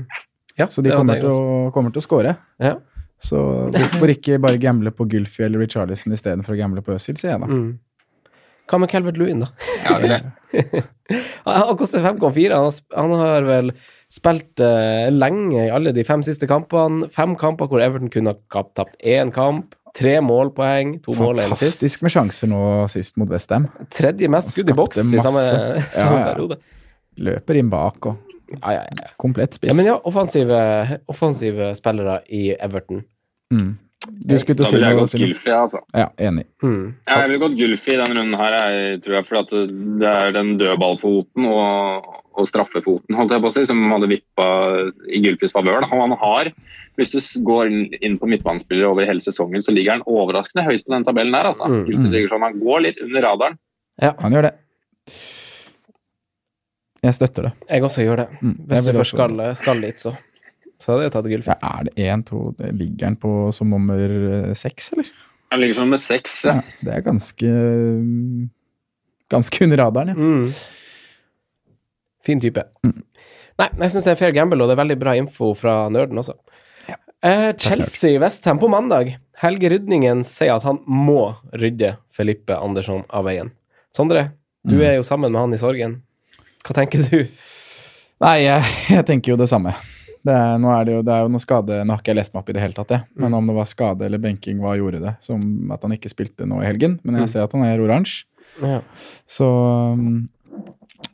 S2: Ja,
S1: Så de kommer til, å, kommer til å score.
S2: Ja.
S1: Så hvorfor ikke bare gamble på Gylfi eller Richarlison istedenfor å gamble på Øzil, sier jeg da.
S2: Mm. Hva med Calvert Lewin, da?
S3: Ja, det er. [LAUGHS]
S2: Han koster 5,4. Han, har han har vel spilt uh, lenge i alle de fem siste kampene. Fem kamper hvor Everton kunne ha tapt én kamp. Tre målpoeng, to mål eller sist.
S1: Fantastisk med sjanser nå sist mot Westham.
S2: Tredje mest skudd i boks i samme, [LAUGHS] samme
S1: Ja, ja.
S2: periode.
S1: Løper inn bak og
S2: Ja, ja, ja.
S1: komplett spiss.
S2: ja, men ja, offensive, offensive spillere i Everton.
S1: Mm. Du skulle til
S3: Da
S1: å si
S3: ville jeg gått? Gylfi, altså.
S1: Ja, enig.
S2: Mm.
S3: Ja, jeg ville gått Gylfi i denne runden her, jeg tror jeg, for at det er den dødballfoten og, og straffefoten holdt jeg på å si, som hadde vippa i Gylfis favør. han har, hvis du går inn på midtbanespillere over hele sesongen, så ligger han overraskende høyt på den tabellen der. altså.
S2: Mm.
S3: Gylfi Sigurdsson, Han går litt under radaren.
S1: Ja, Han gjør det. Jeg støtter det.
S2: Jeg også gjør det.
S1: Mm.
S2: Hvis du først skal, skal dit, så. Så hadde jeg tatt Gylfi.
S1: Ja, er det én, to det Ligger han på som nummer eh, seks, eller?
S3: Han ligger som nummer seks.
S1: Ja, det er ganske mm, Ganske under radaren, ja.
S2: Mm. Fin type. Nei, jeg syns det er fair gamble, og det er veldig bra info fra nerden også. Eh, Chelsea-Westham på mandag. Helge Rydningen sier at han må rydde Felipe Andersson av veien. Sondre, du
S1: Mm.
S2: er jo sammen med han i sorgen. Hva tenker du?
S1: Nei, jeg, [LAUGHS] jeg tenker jo det samme. Det er, nå er det jo, det er jo noe skade Nå har ikke jeg lest meg opp i det hele tatt, jeg. Men om det var skade eller benking, hva gjorde det? Som at han ikke spilte nå i helgen. Men jeg
S2: Mm.
S1: ser at han er oransje.
S2: Ja.
S1: Så um,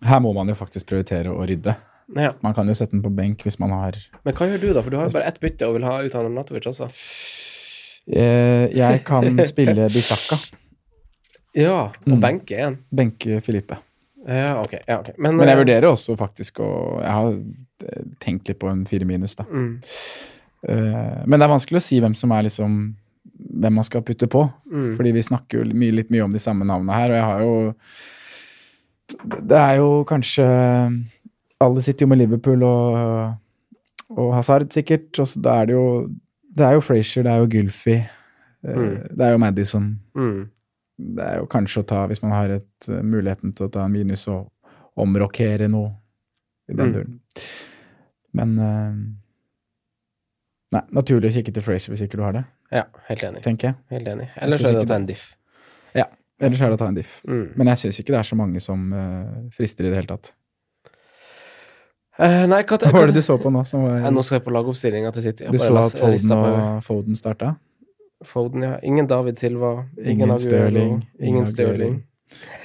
S1: her må man jo faktisk prioritere å rydde.
S2: ja.
S1: Man kan jo sette den på benk hvis man har
S2: Men hva gjør du, da? For du har jo bare ett bytte og vil ha ut han Natovic også.
S1: eh, Jeg kan spille Bisakka.
S2: Ja, og
S1: Mm.
S2: benke en.
S1: Benke Filippe.
S2: Ja, ok. Ja, okay. Men,
S1: Men jeg
S2: eh,
S1: vurderer også faktisk å Jeg har eh, tenkt litt på en fire minus, da.
S2: Mm,
S1: Eh, Men det er vanskelig å si hvem som er liksom Hvem man skal putte på.
S2: mm.
S1: Fordi vi snakker jo mye, litt mye om de samme navnene her, og jeg har jo Det er jo kanskje Alle sitter jo med Liverpool og, og Hazard, sikkert. Og så da er det jo Det er jo Frazier, det er jo Gylfi, eh,
S2: Mm.
S1: det er jo Madison.
S2: Mm.
S1: Det er jo kanskje å ta, hvis man har et, eh, muligheten til å ta en minus og omrokere noe i den
S2: Mm.
S1: duren. Men uh, Nei, naturlig å kikke til Fraser hvis ikke du har det,
S2: Ja, helt enig.
S1: tenker jeg.
S2: Helt enig. Ellers er det å ta en diff.
S1: Ja, Ellers er det å ta en diff.
S2: Mm.
S1: Men jeg syns ikke det er så mange som uh, frister i det hele tatt.
S2: Uh, nei, hva,
S1: Hva var det du så på nå? Som var,
S2: Nå skal jeg på lagoppstillinga til City. Jeg
S1: du så at Foden og Foden starta?
S2: Foden, ja. Ingen David Silva. Ingen,
S1: Ingen Stirling, ingen
S2: Stirling.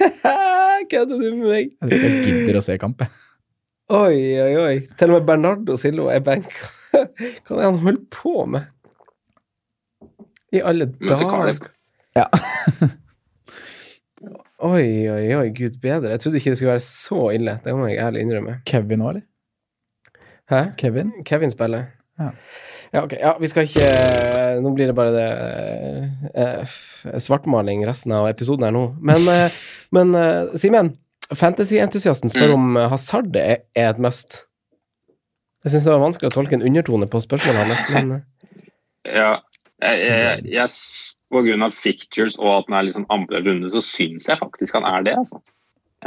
S2: [LAUGHS] Kødder du med meg?
S1: Jeg jeg gidder å se kamp, jeg.
S2: Oi, oi, oi. Til og med Bernardo Silva er benka. [LAUGHS] Hva er det han holder på med? I alle dager. Ja. [LAUGHS] Oi, oi, oi, gud bedre. Jeg trodde ikke det skulle være så ille. Det må jeg ærlig innrømme.
S1: Kevin òg, eller?
S2: Hæ?
S1: Kevin?
S2: Kevin spiller.
S1: Ja.
S2: Ja, ok. Ja, vi skal ikke Nå blir det bare det eh, svartmaling resten av episoden her nå. Men, eh, [LAUGHS] men eh, Simen, fantasy-entusiasten spør
S3: Mm.
S2: om eh, Hazard er, er et must. Jeg syns det var vanskelig å tolke en undertone på spørsmålet hans, men eh, [LAUGHS]
S3: Ja, jeg, jeg, jeg, på grunn av fictures og at den er liksom andre runde, så syns jeg faktisk han er det. altså.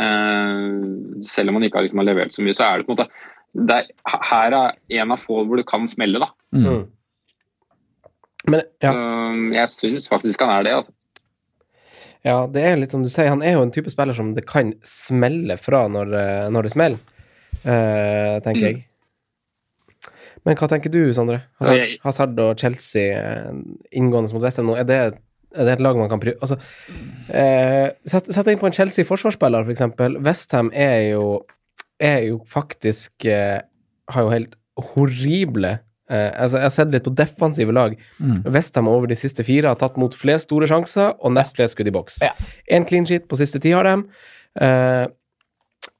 S3: Eh, selv om han ikke har, liksom, har levert så mye, så er det på en måte det er, Her er en av få hvor det kan smelle, da.
S1: Mm.
S2: mm. Men ja,
S3: Eh, jeg syns faktisk han er det. altså.
S2: ja, det er litt som du sier, han er jo en type spiller som det kan smelle fra når, eh, når det smeller, uh, tenker
S3: Mm.
S2: jeg. Men hva tenker du, Sondre? Hazard, Hazard og Chelsea eh, inngående mot Westham nå, er det Det er et lag man kan prøve Altså, uh, sett, sett inn på en Chelsea-forsvarsspiller, for eksempel. Westham er jo er jo faktisk uh, Har jo helt horrible altså Jeg har sett litt på defensive lag.
S1: Mm.
S2: Westham over de siste fire har tatt mot flest store sjanser og nest flest skudd i boks.
S1: Ja.
S2: Clean sheet på siste ti har de. Eh,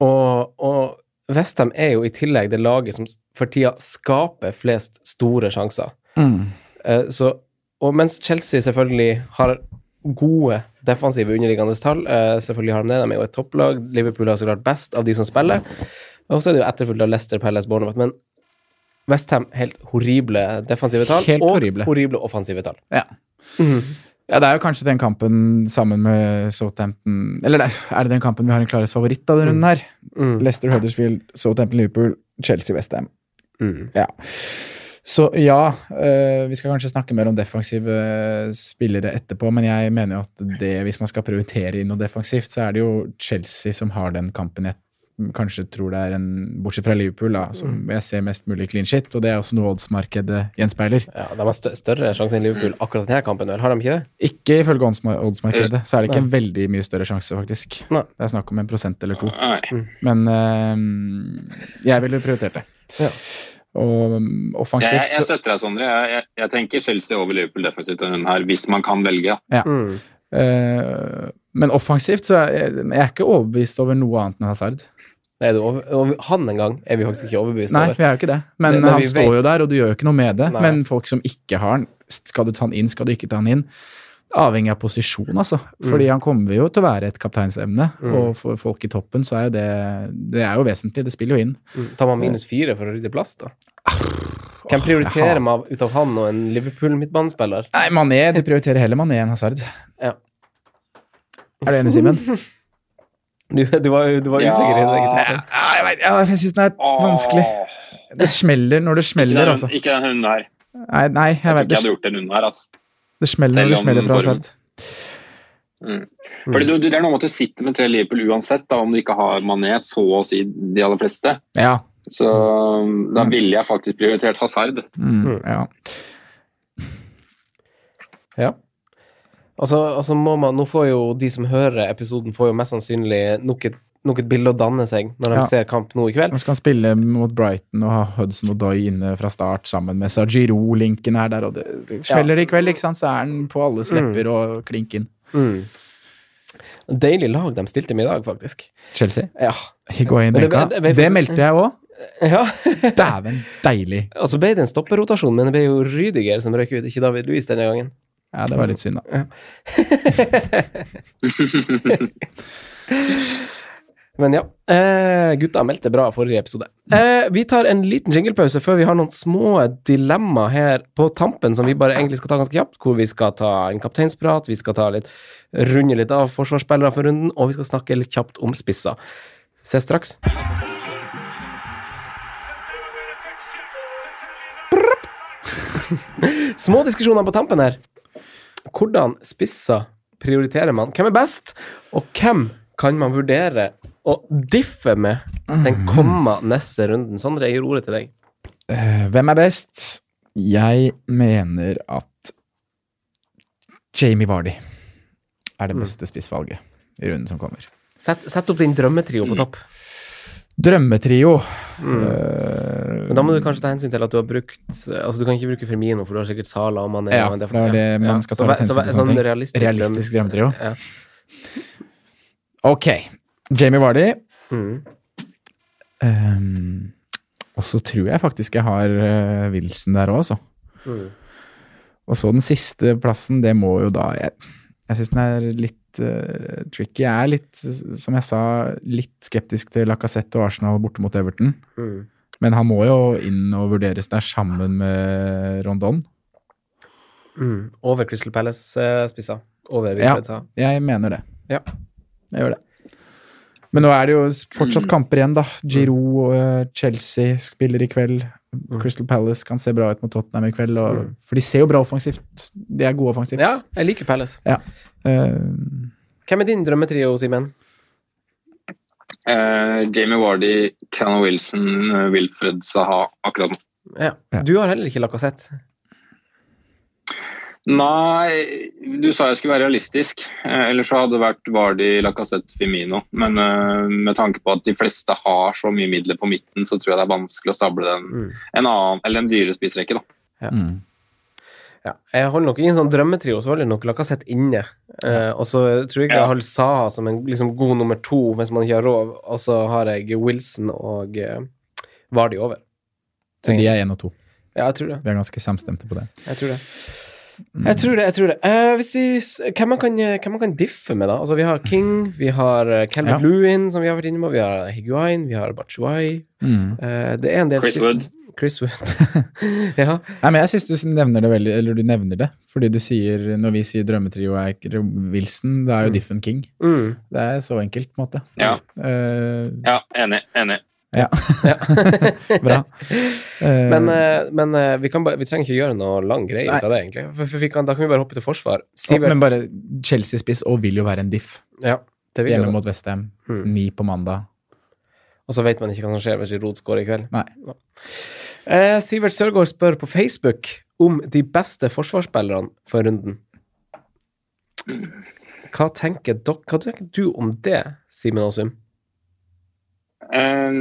S2: og, og Westham er jo i tillegg det laget som for tida skaper flest store sjanser.
S1: Mm.
S2: Eh, så, og mens Chelsea selvfølgelig har gode defensive underliggende tall, eh, selvfølgelig har de det, de er jo et topplag, Liverpool har så klart best av de som spiller, og så er det jo etterfulgt av Leicester, Palace, Bournemouth, men Westham helt horrible defensive tall,
S1: Helt
S2: og
S1: horrible.
S2: horrible offensive tall.
S1: Ja. Ja, det er jo kanskje den kampen sammen med Southampton Eller er det den kampen vi har en klarest favoritt av denne runden her?
S2: Mm.
S1: Leicester, Huddersfield, Southampton, Liverpool, Chelsea, Westham.
S2: Mm.
S1: Ja. Så ja, øh, vi skal kanskje snakke mer om defensive spillere etterpå, men jeg mener jo at det, hvis man skal prioritere inn noe defensivt, så er det jo Chelsea som har den kampen jeg kanskje tror det er en Bortsett fra Liverpool, da, som jeg ser mest mulig clean shit, og det er også noe oddsmarkedet gjenspeiler.
S2: Ja, de har stø større sjanse enn Liverpool akkurat denne kampen, eller Har de ikke det?
S1: Ikke ifølge oddsmarkedet, så er det ikke en veldig mye større sjanse, faktisk.
S2: Nei.
S1: Det er snakk om en prosent eller to.
S3: Nei.
S1: Men øh, jeg ville prioritert det.
S2: Ja.
S1: Og um,
S3: Jeg,
S1: offensivt
S3: jeg, jeg støtter deg, Sondre. Jeg, jeg, jeg tenker Chelsea over Liverpool defensivt her, hvis man kan velge.
S2: Mm.
S1: Uh, Men offensivt så er jeg, jeg er ikke overbevist over noe annet enn Hazard.
S2: Du over, han en gang er vi faktisk ikke overbevist
S1: Nei,
S2: over.
S1: vi er jo ikke det. Men
S2: Det- men
S1: han
S2: står
S1: står jo der, og du gjør jo ikke noe med det.
S2: Nei.
S1: Men folk som ikke har han, skal du ta han inn, skal du ikke ta han inn? Avhengig av posisjon, altså. Fordi han kommer jo til å være et kapteinsemne,
S2: Mm.
S1: og for folk i toppen så er jo det Det er jo vesentlig, det spiller jo inn.
S2: Mm. Tar man minus fire for å rydde plass, da? Hvem prioriterer man ut av han og en Liverpool-midtbanespiller?
S1: Nei, Mané, du prioriterer heller Mané enn Hazard.
S2: Ja.
S1: Er du enig, Simen? [LAUGHS]
S2: Du, du var, du var
S3: Ja.
S2: usikker i det.
S1: Ja,
S2: Jeg,
S1: jeg vet, ja, jeg syns den er vanskelig. Det smeller når det smeller, altså.
S3: ikke den hunden her.
S1: Nei, nei
S3: Jeg
S1: jeg
S3: tror
S1: vet,
S3: ikke jeg hadde gjort den hunden her. Altså.
S1: det smeller når det smeller fra
S3: formen- Mm. Fordi du, du, Det er noe med at du sitter med tre Liverpool uansett, da, om du ikke har Mané, så å si de aller fleste.
S1: Ja.
S3: Så da ville jeg faktisk prioritert Hazard.
S1: Mm,
S2: Mm.
S1: ja.
S2: Ja. Altså, altså må man, nå får jo de som hører episoden, får jo mest sannsynlig nok et, nok et bilde å danne seg når de
S1: Ja.
S2: ser kamp nå i kveld.
S1: Nå skal han spille mot Brighton og ha Hudson og Doy inne fra start sammen med Sajiro. Linken er der, og det, det spiller i kveld, ikke sant? Så er han på alle mm. og klink inn.
S2: Mm. Deilig lag de stilte med i dag, faktisk.
S1: Chelsea.
S2: Ja.
S1: Higuain benka.
S2: det-
S1: Det,
S2: det-
S1: meldte jeg òg.
S2: ja.
S1: Dæven, deilig.
S2: Og [LAUGHS] så ble det en stopperotasjon, men det ble jo Rydiger som røyk ut, ikke David Louis denne gangen.
S1: Ja, det var litt synd, da. [LAUGHS]
S2: Men ja, eh, gutta meldte bra forrige episode. Eh, vi tar en liten jinglepause før vi har noen små dilemma her på tampen som vi bare egentlig skal ta ganske kjapt, hvor vi skal ta en kapteinsprat, vi skal ta litt, runde litt av forsvarsspillere for runden, og vi skal snakke litt kjapt om spisser. Se straks. [LAUGHS] Små diskusjoner på tampen her. Hvordan spisser prioriterer man? Hvem er best, og hvem kan man vurdere å diffe med den komma neste runden? Sondre, jeg gir ordet til deg.
S1: Eh, hvem er best? Jeg mener at Jamie Vardy er det
S2: Mm.
S1: beste spissvalget i runden som kommer.
S2: Sett, sett opp din drømmetrio på topp.
S1: Drømmetrio.
S2: Mm.
S1: Uh,
S2: Men da må du kanskje ta hensyn til at du har brukt Altså, du kan ikke bruke Firmino, for du har sikkert Sala og Mané.
S1: Ja,
S2: og
S1: det er det man skal ta
S2: ja. så
S1: hensyn til sånne
S2: sånn realistisk,
S1: Realistisk drømmetrio.
S2: Ja.
S1: Ok. Jamie Vardy.
S2: Mm.
S1: Um, og så tror jeg faktisk jeg har uh, Wilson der òg, altså.
S2: Mm.
S1: Og så den siste plassen, det må jo da Jeg, jeg syns den er litt uh, tricky. Jeg er litt, som jeg sa, litt skeptisk til Lacassette og Arsenal borte mot Everton.
S2: Mm.
S1: Men han må jo inn og vurderes der sammen med Rondon.
S2: Mm. Over Crystal Palace-spissa. Over
S1: Ja.
S2: Wilfred sa.
S1: Jeg mener det.
S2: Ja.
S1: Jeg gjør det. Men nå er det jo fortsatt kamper igjen, da. Giroud, eh, Chelsea spiller i kveld. Crystal Palace kan se bra ut mot Tottenham i kveld. Og,
S2: Mm.
S1: For de ser jo bra offensivt. De er gode offensivt.
S2: Ja, jeg liker Palace.
S1: Eh,
S2: Hvem er din drømmetrio, Simen?
S3: Uh, Jamie Wardy, Cannon Wilson, eh, Wilfred Saha akkurat nå.
S2: Ja.
S1: Ja.
S2: Du har heller ikke Lacassette.
S3: Nei, du sa jeg skulle være realistisk. Eh, ellers så hadde det vært Vardi, Lacassette, Fimino. Men eh, med tanke på at de fleste har så mye midler på midten, så tror jeg det er vanskelig å stable den,
S2: Mm.
S3: en annen, eller en dyrere spissrekke. da.
S2: Ja.
S1: Mm.
S2: Ja. Jeg holder nok i en sånn drømmetrio, så holder jeg nok Lacassette inne. Eh, og så tror jeg ikke
S3: Ja.
S2: jeg holder Saha som en liksom, god nummer to hvis man ikke har råd, og så har jeg Wilson og uh, Vardi over.
S1: Så de er én og to.
S2: Ja, jeg tror det.
S1: Vi er ganske samstemte på det.
S2: Jeg tror det.
S1: Mm.
S2: Jeg tror det. jeg tror det. Uh, hvis vi, hvem, man kan, hvem man kan diffe med, da? Altså, vi har King, vi har Kelvin Calvin
S1: Ja.
S2: Lewin, som vi har vært inne på, vi har Higuain, vi har Bachuay.
S1: Mm.
S2: uh, det er en del
S3: Chris Wood.
S2: Chris Wood. [LAUGHS] ja.
S1: Nei, men jeg syns du nevner det veldig, eller du nevner det, fordi du sier, når vi sier drømmetrio er Wilson, det er jo
S2: Mm.
S1: Diffen King.
S2: Mm.
S1: Det er så enkelt, på en måte.
S3: Ja,
S1: uh,
S3: ja enig. enig.
S1: Ja.
S2: Ja. [LAUGHS]
S1: Bra. [LAUGHS] Eh,
S2: Men, eh, men eh, vi, kan ba, vi trenger ikke gjøre noe lang greie ut av det, egentlig. For, kan, da kan vi bare hoppe til forsvar. Sivert
S1: men bare Chelsea-spiss og vil jo være en diff.
S2: Ja, det vil
S1: Hjemme mot Westham.
S2: Mm.
S1: Ni på mandag.
S2: Og så vet man ikke hva som skjer hvis Rod scorer i kveld.
S1: Nei.
S2: Eh, Sivert Sørgaard spør på Facebook om de beste forsvarsspillerne for runden. Hva tenker, dere, hva tenker du om det, Simen Aasum?
S3: Eh,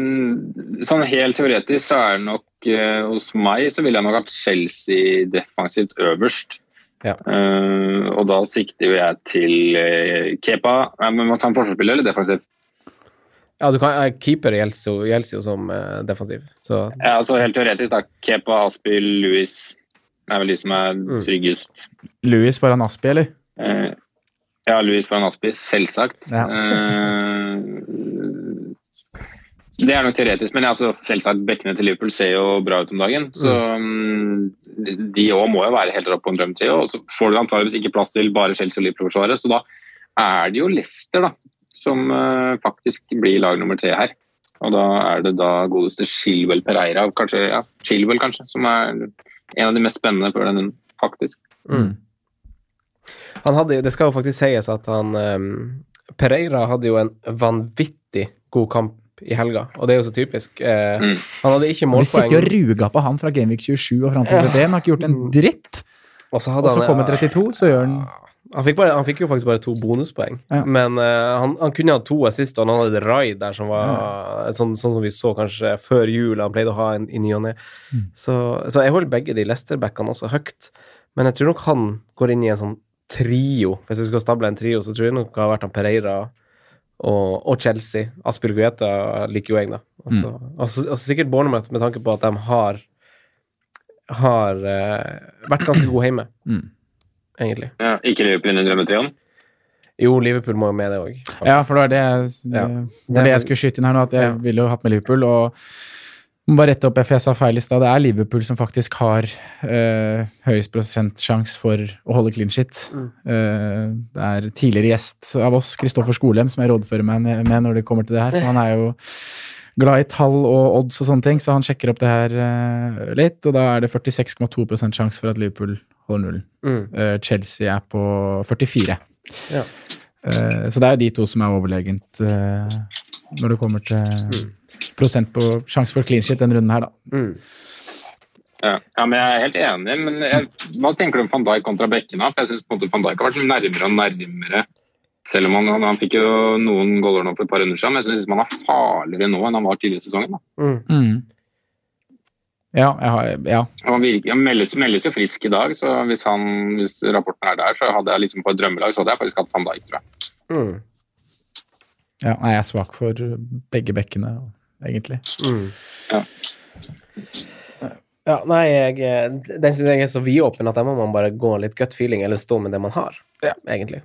S3: sånn helt teoretisk så er det nok eh, hos meg så ville jeg nok hatt Chelsea defensivt øverst.
S2: Ja.
S3: Uh, og da sikter jo jeg til uh, Kepa. Nei, men Må ta en forsvarsspiller eller defensivt?
S2: Ja, du kan, uh, keeper gjelder jo, som defensiv, så
S3: Ja, altså Helt teoretisk, da. Kepa, Aspil, Louis. Det er vel de som er
S2: Mm.
S3: tryggest.
S1: Louis foran Aspi, eller?
S3: Ja, Louis foran Aspi, selvsagt.
S1: Ja.
S3: Det er nok teoretisk, men altså, selvsagt bekkene til Liverpool ser jo bra ut om dagen. Så mm, de òg må jo være helt oppe på en drømmetrio. Og så får du antageligvis ikke plass til bare Chelsea og Liverpool-forsvaret, så da er det jo Leicester da, som uh, faktisk blir lag nummer tre her. Og da er det da godeste Chilwell Pereira, kanskje, ja, Chilwell kanskje, som er en av de mest spennende før den faktisk.
S2: mm. Han hadde, Det skal jo faktisk sies at han um, Pereira hadde jo en vanvittig god kamp i helga, og det er jo så typisk. Eh,
S3: Mm.
S2: Han hadde ikke målpoeng.
S1: Vi sitter jo og ruger på han fra Gameweek 27 og fram til 31. Han har ikke gjort en dritt.
S2: og så, hadde
S1: Og så
S2: han,
S1: kommer 32, så gjør han
S2: Han fikk, bare, han fikk jo faktisk bare to bonuspoeng,
S1: Ja.
S2: men uh, han, han kunne hatt to assist, og han hadde et raid der som var sånn, sånn som vi så kanskje før jul, han pleide å ha en i ny og ne.
S1: Mm.
S2: Så, så jeg holder begge de Lester-backene også høyt, men jeg tror nok han går inn i en sånn trio. Hvis jeg skal stable en trio, så tror jeg nok det har vært han Pereira og, og Chelsea. Aspil Guetta liker jo jeg, da. Altså, altså, altså sikkert Bournemouth med tanke på at de har har uh, vært ganske gode hjemme, [CLEARS THROAT]
S1: mm.
S2: egentlig.
S3: Ja, ikke Liverpool under drømmetrioen?
S2: Jo, Liverpool må jo med det òg.
S1: Ja, for det var det, det,
S2: Ja.
S1: det, det jeg skulle skyte inn her nå, at jeg
S2: Ja.
S1: ville jo hatt med Liverpool. og må bare rette opp, for jeg sa feil i stad. Det er Liverpool som faktisk har eh, høyest prosentsjanse for å holde clean shit.
S2: Mm.
S1: Eh, det er tidligere gjest av oss, Kristoffer Skolem, som jeg rådfører meg med når det kommer til det her. Han er jo glad i tall og odds og sånne ting, så han sjekker opp det her eh, litt. Og da er det 46,2 sjanse for at Liverpool holder nullen.
S2: Mm.
S1: Eh, Chelsea er på 44.
S2: Ja.
S1: Eh, så det er jo de to som er overlegent eh, når det kommer til
S2: Mm.
S1: prosent på sjanse for clean shit denne runden her, da.
S2: Mm.
S3: Ja. ja, men Jeg er helt enig, men jeg, hva tenker du om van Dijk kontra Bekkene? For jeg synes på en måte van Dijk har vært nærmere og nærmere. Selv om han, han, han fikk jo noen goller nå for et par runder siden, men jeg synes han er farligere nå enn han var tidligere i sesongen. Da.
S2: Mm.
S1: Ja, jeg har, ja.
S3: Han, virker, han meldes, meldes jo frisk i dag, så hvis, han, hvis rapporten er der, så hadde jeg liksom på et drømmelag så hadde jeg faktisk hatt van Dijk, tror jeg.
S2: Mm.
S1: Ja. Nei, jeg er svak for begge bekkene, egentlig.
S2: Mm.
S3: Ja.
S2: Ja, nei, jeg, den syns jeg er så vidåpen at der må man bare gå litt gut feeling, eller stå med det man har, egentlig.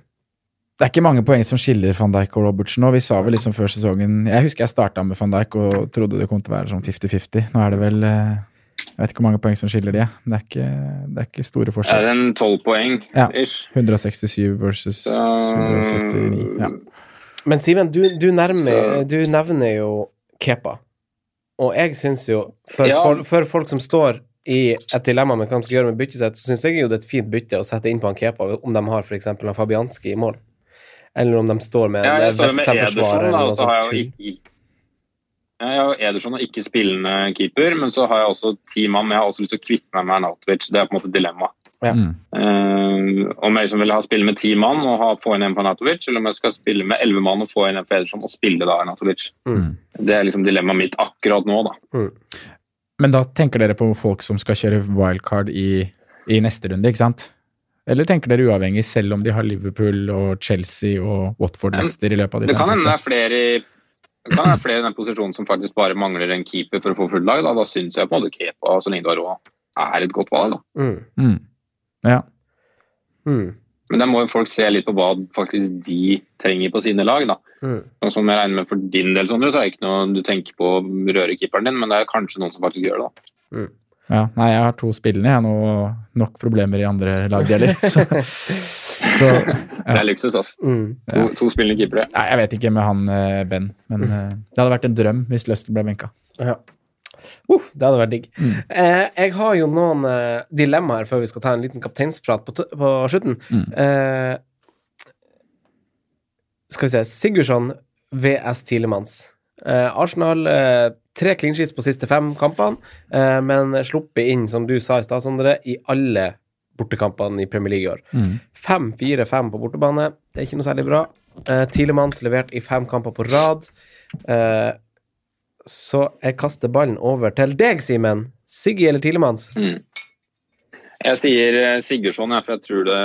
S1: Det er ikke mange poeng som skiller van Dijk og Robertsen nå. Vi sa vel liksom før sesongen Jeg husker jeg starta med van Dijk og trodde det kom til å være sånn 50-50. Nå er det vel eh, Jeg vet ikke hvor mange poeng som skiller de. Det er ikke, det er ikke store
S3: Er det
S1: er
S3: en tolv poeng
S1: Ja. 167 versus 179. Ja.
S2: Men Simen, du, du, nærmer, du nevner jo Kepa. Og jeg syns jo, for,
S3: Ja.
S2: for, for folk som står i et dilemma med hva de skal gjøre med byttesett, så syns jeg jo det er et fint bytte å sette inn på en Kepa om de har f.eks. en Fabianski i mål. Eller om de står med en
S3: med
S2: Westham-forsvarer eller noe
S3: jeg
S2: sånt.
S3: ikke Jeg har Ederson og ikke spillende keeper, men så har jeg også ti mann. Jeg har også lyst til å kvitte meg med Arnautovic. Det er på en måte dilemma.
S2: Ja.
S1: Mm.
S3: Eh, om jeg liksom vil ha spille med ti mann og ha, få inn en på Natovic, eller om jeg skal spille med elleve mann og få inn en på Ederson og spille da Anatovic.
S1: Mm.
S3: Det er liksom dilemmaet mitt akkurat nå, da.
S1: Men da tenker dere på folk som skal kjøre wildcard i, i neste runde, ikke sant? Eller tenker dere uavhengig, selv om de har Liverpool og Chelsea og
S3: Watford-Lester
S1: Leicester i løpet av de
S3: Det
S1: fem
S3: kan hende det
S1: siste?
S3: er flere i det kan være flere i den posisjonen som faktisk bare mangler en keeper for å få full lag. Da, da syns jeg på en måte Kepa så lenge du har råd, er et godt valg. Da.
S2: Mm.
S1: Mm. Ja.
S2: Mm.
S3: Men der må jo folk se litt på hva faktisk de trenger på sine lag. da.
S2: Mm.
S3: Sånn som jeg regner med For din del Sondre, så er det ikke noe du tenker på rørekeeperen din, men det er kanskje noen som faktisk gjør det. da.
S1: ja. Nei, jeg har to spillende, jeg og nok problemer i andre lagdeler. [LAUGHS] Så, så
S3: Det er luksus, ass.
S2: Mm.
S3: To, to spillende keepere.
S1: Nei, jeg vet ikke med han eh, Ben, men eh, det hadde vært en drøm hvis Løsten ble benka.
S2: Ja. Uh, det hadde vært digg.
S1: Mm.
S2: Eh, jeg har jo noen eh, dilemmaer før vi skal ta en liten kapteinsprat på, på slutten.
S1: Mm.
S2: Eh, skal vi se Sigurdsson VS Tilemanns. Eh, Arsenal eh, tre klinskits på siste fem kampene, eh, men sluppet inn, som du sa i stad, Sondre, i alle bortekampene i Premier League i år.
S1: Mm.
S2: 5-4-5 på bortebane, det er ikke noe særlig bra. Eh, Tilemanns levert i fem kamper på rad. Eh, så jeg kaster ballen over til deg, Simen. Siggy eller Tilemanns?
S3: Mm. Jeg sier eh, Sigurdsson, ja, for jeg tror det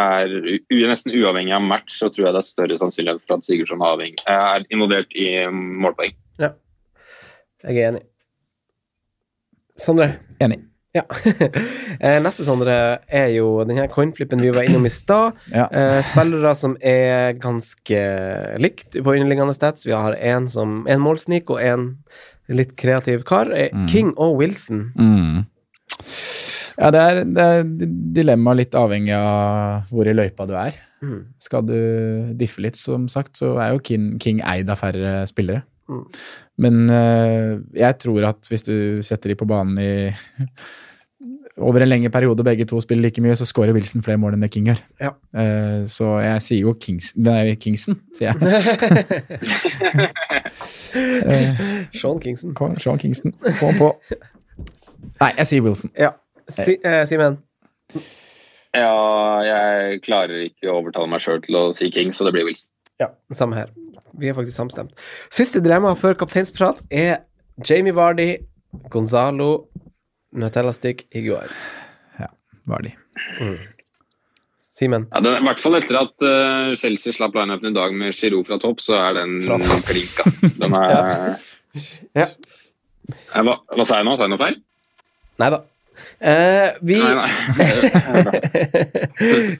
S3: er nesten uavhengig av match, så tror jeg det er større sannsynlighet for at Sigurdsson er, er involvert i målpoeng.
S2: Ja, Jeg er enig. Sondre?
S1: Enig.
S2: Ja. [LAUGHS] Eh, Neste, Sondre, er jo den her coinflippen vi var innom i stad. [LAUGHS]
S1: Ja.
S2: Eh, spillere som er ganske likt på underliggende stats. Vi har en, som, en målsnik og en litt kreativ kar. Eh,
S1: Mm.
S2: King og Wilson.
S1: Mm. Ja, det er, det er dilemma litt avhengig av hvor i løypa du er.
S2: Mm.
S1: Skal du diffe litt, som sagt, så er jo King, King eid av færre spillere. Men eh, jeg tror at hvis du setter de på banen i [LAUGHS] over en lengre periode, begge to spiller like mye, så scorer Wilson flere mål enn det King gjør.
S2: Ja.
S1: Uh, så jeg sier jo Kings, nei, Kingsen, sier jeg. uh, [LAUGHS]
S2: Sean Kingsen.
S1: kom, Sean Kingsen. få han på. Nei, jeg sier Wilson.
S2: Ja. Si, uh, Simen?
S3: Ja, jeg klarer ikke å overtale meg sjøl til å si King, så det blir Wilson.
S2: Ja, samme her. Vi er faktisk samstemt. Siste dilemma før kapteinsprat er Jamie Vardy, Gonzalo, Nutella Stick, Higuain.
S1: Var Mm.
S2: Simen?
S3: Ja, det, I hvert fall etter at uh, Chelsea slapp lineupen i dag med Giroud fra topp, så er den klinka. Den er [LAUGHS]
S2: Ja.
S3: Ja. Hva, hva sa jeg nå? Sa jeg noe feil?
S2: Nei da. Eh, vi,
S3: Nei, nei.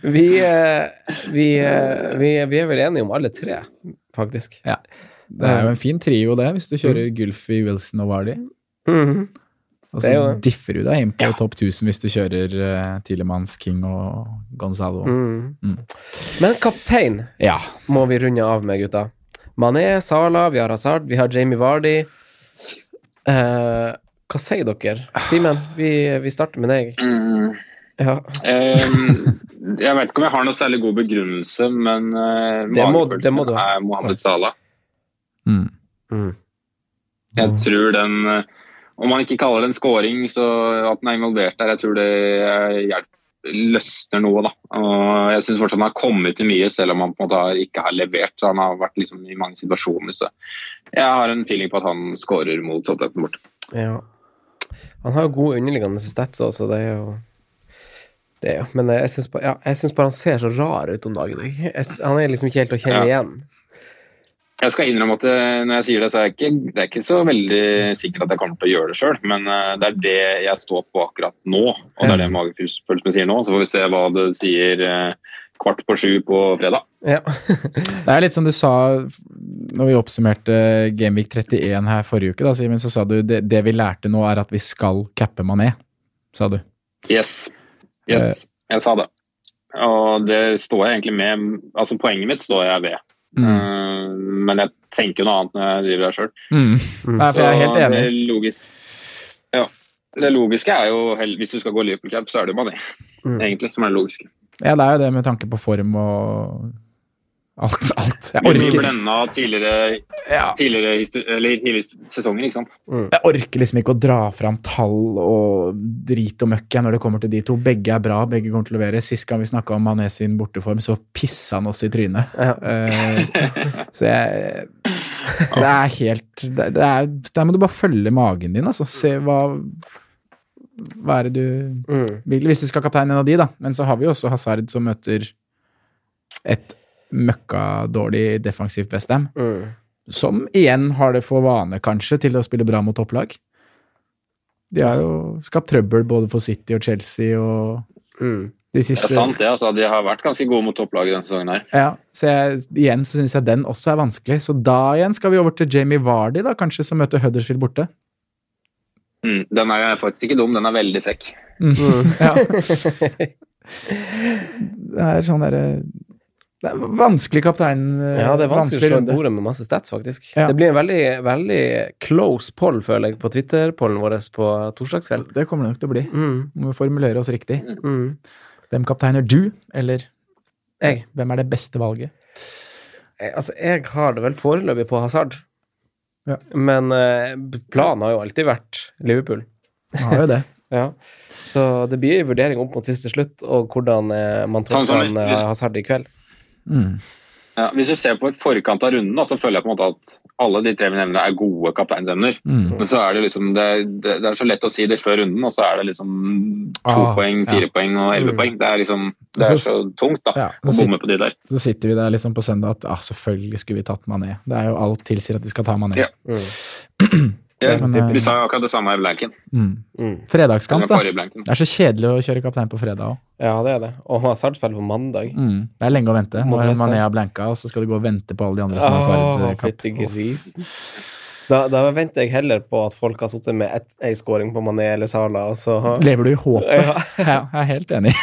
S3: [LAUGHS]
S2: vi, uh, vi, eh, vi, vi er vel enige om alle tre, faktisk.
S1: Det er jo en fin trio, det, hvis du kjører Gylfi, Wilson og Vardy.
S2: Mhm.
S1: Og så differ du deg inn på
S3: Ja.
S1: topp 1000 hvis du kjører uh, Tilemans, King og Gonzalo.
S2: Mm.
S1: Mm.
S2: Men kaptein
S1: Ja.
S2: må vi runde av med, gutta. Mané, Sala, vi har Hazard, vi har Jamie Vardy. Uh, hva sier dere? Simen, vi, vi starter med deg.
S3: Mm.
S2: Ja.
S3: Ehm, jeg vet ikke om jeg har noe særlig god begrunnelse, men uh,
S2: Det må- det må
S3: er Mohammed Salah.
S1: Mm.
S2: Mm.
S3: Jeg tror den eh, Om man ikke kaller det en scoring, så at den er involvert der, jeg tror det eh, hjelper løsner noe, da. Og jeg syns fortsatt han har kommet til mye, selv om han på en måte har, ikke har levert. så Han har vært liksom i mange situasjoner. Så jeg har en feeling på at han scorer mot Southampton borte.
S2: ja. Han har jo gode underliggende stats også, det er jo det er jo, Men jeg syns bare, ja, bare han ser så rar ut om dagen. Jeg, jeg, han er liksom ikke helt å kjenne
S3: Ja.
S2: igjen.
S3: Jeg skal innrømme at eh, når jeg sier det, så er jeg ikke, det er ikke så veldig sikkert at jeg kommer til å gjøre det sjøl. Men eh, det er det jeg står på akkurat nå, og det er det magefølelsen sier nå. Så får vi se hva det sier eh, kvart på sju på fredag.
S2: Ja. [LAUGHS]
S1: Det er litt som du sa når vi oppsummerte Gameweek 31 her forrige uke, da, Simen, så sa du det, det vi lærte nå er at vi skal cappe Mané, sa du.
S3: Yes. Yes. Jeg sa det. Og det står jeg egentlig med. Altså Poenget mitt står jeg ved.
S1: Mm.
S3: Eh, men jeg tenker noe annet når jeg driver her sjøl.
S1: Mm. Mm. for jeg er helt enig.
S3: Det, logiske, ja, det logiske er jo, hvis du skal gå Liverpool Cup, så er det jo Mané,
S2: Mm.
S3: egentlig, som er det logiske.
S1: Ja, det er jo det med tanke på form og Alt. alt. Jeg
S3: Blir mye
S1: orker,
S3: blenda tidligere,
S1: ja,
S3: tidligere, eller tidligere sesonger, ikke sant.
S1: jeg orker liksom ikke å dra fram tall og drit og møkk når det kommer til de to. Begge er bra, begge kommer til å levere. Sist gang vi snakka om Mané sin borteform, så pissa han oss i trynet.
S2: Ja.
S1: Uh, så jeg Det er helt det, det er, Der må du bare følge magen din, altså. Se hva Hva er det du
S2: Mm.
S1: vil, hvis du skal kaptein en av de, da. Men så har vi jo også Hazard som møter et møkkadårlig defensivt Westham.
S2: Mm.
S1: Som igjen har det for vane, kanskje, til å spille bra mot topplag. De har jo skapt trøbbel både for City og Chelsea og
S2: Mm.
S1: de
S3: Det er sant, det. altså. De har vært ganske gode mot topplag denne sesongen her.
S1: Ja, så jeg, igjen så syns jeg den også er vanskelig. Så da igjen skal vi over til Jamie Vardy, da, kanskje, som møter Huddersfield borte.
S3: Mm. Den er faktisk ikke dum, den er veldig frekk.
S1: Mm.
S2: Mm.
S1: Ja. [LAUGHS] Det er sånn derre Det er vanskelig kaptein.
S2: Ja, det er vanskelig å slå
S1: runde.
S2: bordet med masse stats, faktisk.
S1: Ja.
S2: Det blir en veldig, veldig close poll, føler jeg, på Twitter-pollen vår på torsdagskveld.
S1: Det kommer det nok til å bli.
S2: Mm.
S1: Vi må formulere oss riktig.
S2: Mm.
S1: Hvem kapteiner du, eller
S2: Jeg.
S1: hvem er det beste valget?
S2: Jeg, Altså, jeg har det vel foreløpig på Hazard.
S1: Ja.
S2: Men eh, planen har jo alltid vært Liverpool.
S1: Har jo det. [LAUGHS]
S2: Ja. Så det blir en vurdering opp mot siste slutt, og hvordan eh, man
S3: Sånn
S2: tolker han, eh, Hazard i kveld.
S1: Mm.
S3: Ja, hvis du ser på et forkant av runden, da, så føler jeg på en måte at alle de tre vi nevner er gode kapteinsemner.
S1: Mm.
S3: Men så er det liksom det, det, det er så lett å si det før runden, og så er det liksom to
S1: Ah,
S3: poeng, fire
S1: ja.
S3: poeng og elleve
S2: Mm.
S3: poeng. Det er liksom det er så tungt da,
S1: Ja,
S3: å bomme på de der.
S1: så sitter vi der liksom på søndag at ah, selvfølgelig skulle vi tatt Mané. Det er jo alt tilsier at vi skal ta Mané.
S3: Ja.
S2: Mm. [CLEARS THROAT]
S3: Ja,
S1: Men, eh,
S3: de sa jo akkurat det samme i blanken.
S1: Mm.
S2: Mm.
S1: Fredagskamp, da. Det er så kjedelig å kjøre kaptein på fredag òg.
S2: Ja, det er det. Og Hazard spiller på mandag.
S1: Mm. Det er lenge å vente.
S2: Nå er
S1: Mané har blanka, og så skal du gå og vente på alle de andre som har Hazard-kamp.
S2: fytti grisen. Da, da venter jeg heller på at folk har sittet med ett- ei scoring på Mané eller Sala, og så
S1: Lever du i håpet?
S2: Ja. [LAUGHS]
S1: Ja, jeg er helt enig.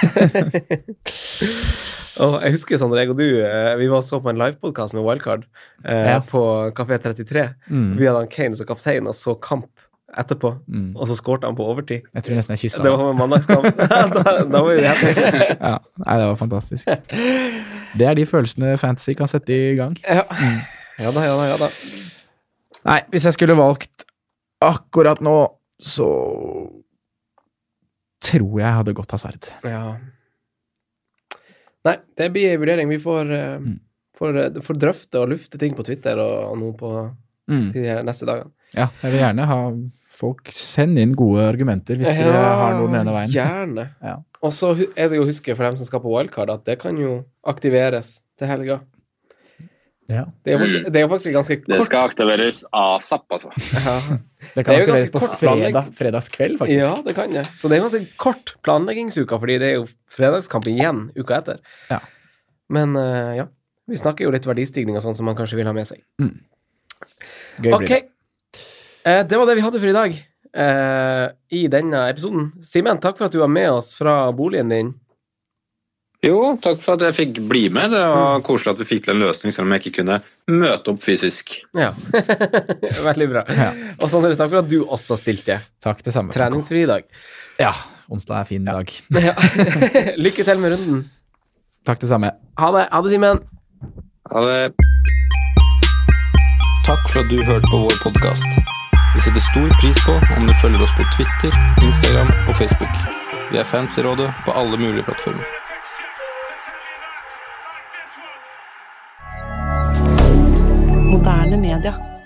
S1: [LAUGHS]
S2: Og jeg husker Sondre, jeg og du, eh, vi var så på en livepodkast med Wildcard eh,
S1: Ja.
S2: på Kafé 33.
S1: Mm.
S2: Vi hadde han Kane som kaptein, og så kamp etterpå.
S1: Mm.
S2: Og så skårte han på overtid.
S1: Jeg tror nesten jeg kyssa
S2: Det var mandagskamp. [LAUGHS] [LAUGHS] da, da var vi happy. [LAUGHS]
S1: Ja, nei, det var fantastisk. Det er de følelsene fantasy kan sette i gang.
S2: Ja. ja da, ja da, ja da.
S1: Nei, hvis jeg skulle valgt akkurat nå, så tror jeg hadde gått Hazard.
S2: Ja. Nei, det blir en vurdering. Vi får, eh,
S1: Mm.
S2: får, eh, får drøfte og lufte ting på Twitter og, og noe på
S1: Mm.
S2: de neste dagene.
S1: Ja, jeg vil gjerne ha folk Send inn gode argumenter hvis dere har noe den ene veien.
S2: Gjerne. [LAUGHS]
S1: Ja.
S2: Og så er det jo å huske for dem som skal på wildcard, at det kan jo aktiveres til helga.
S1: Ja.
S2: Det er faktisk, det er jo faktisk ganske
S3: Det skal aktiveres asap, altså. [LAUGHS]
S2: Ja.
S1: Det kan
S2: det
S1: aktiveres på fredag, fredagskveld, faktisk.
S2: ja, det kan det. Så det er ganske kort planleggingsuka, fordi det er jo fredagskamp igjen uka etter.
S1: Ja.
S2: Men uh, ja, vi snakker jo litt verdistigning og sånn som man kanskje vil ha med seg.
S1: Gøy blir
S2: Ok,
S1: det.
S2: Eh, det var det vi hadde for i dag eh, i denne episoden. Simen, takk for at du var med oss fra boligen din.
S3: Jo, takk for at jeg fikk bli med. Det var koselig at vi fikk til en løsning, selv om jeg ikke kunne møte opp fysisk.
S2: Ja, [LAUGHS] veldig bra.
S1: Ja.
S2: Og Sondre, takk for at du også stilte.
S1: Takk, det samme.
S2: Treningsfri dag.
S1: Ja, onsdag er fin dag. [LAUGHS]
S2: Ja. [LAUGHS] Lykke til med runden.
S1: Takk, det samme.
S2: Ha det, ha det Simen.
S3: Ha det.
S4: Takk for at du hørte på vår podkast. Vi setter stor pris på om du følger oss på Twitter, Instagram og Facebook. Vi er fans i rådet på alle mulige plattformer.
S5: Moderne media.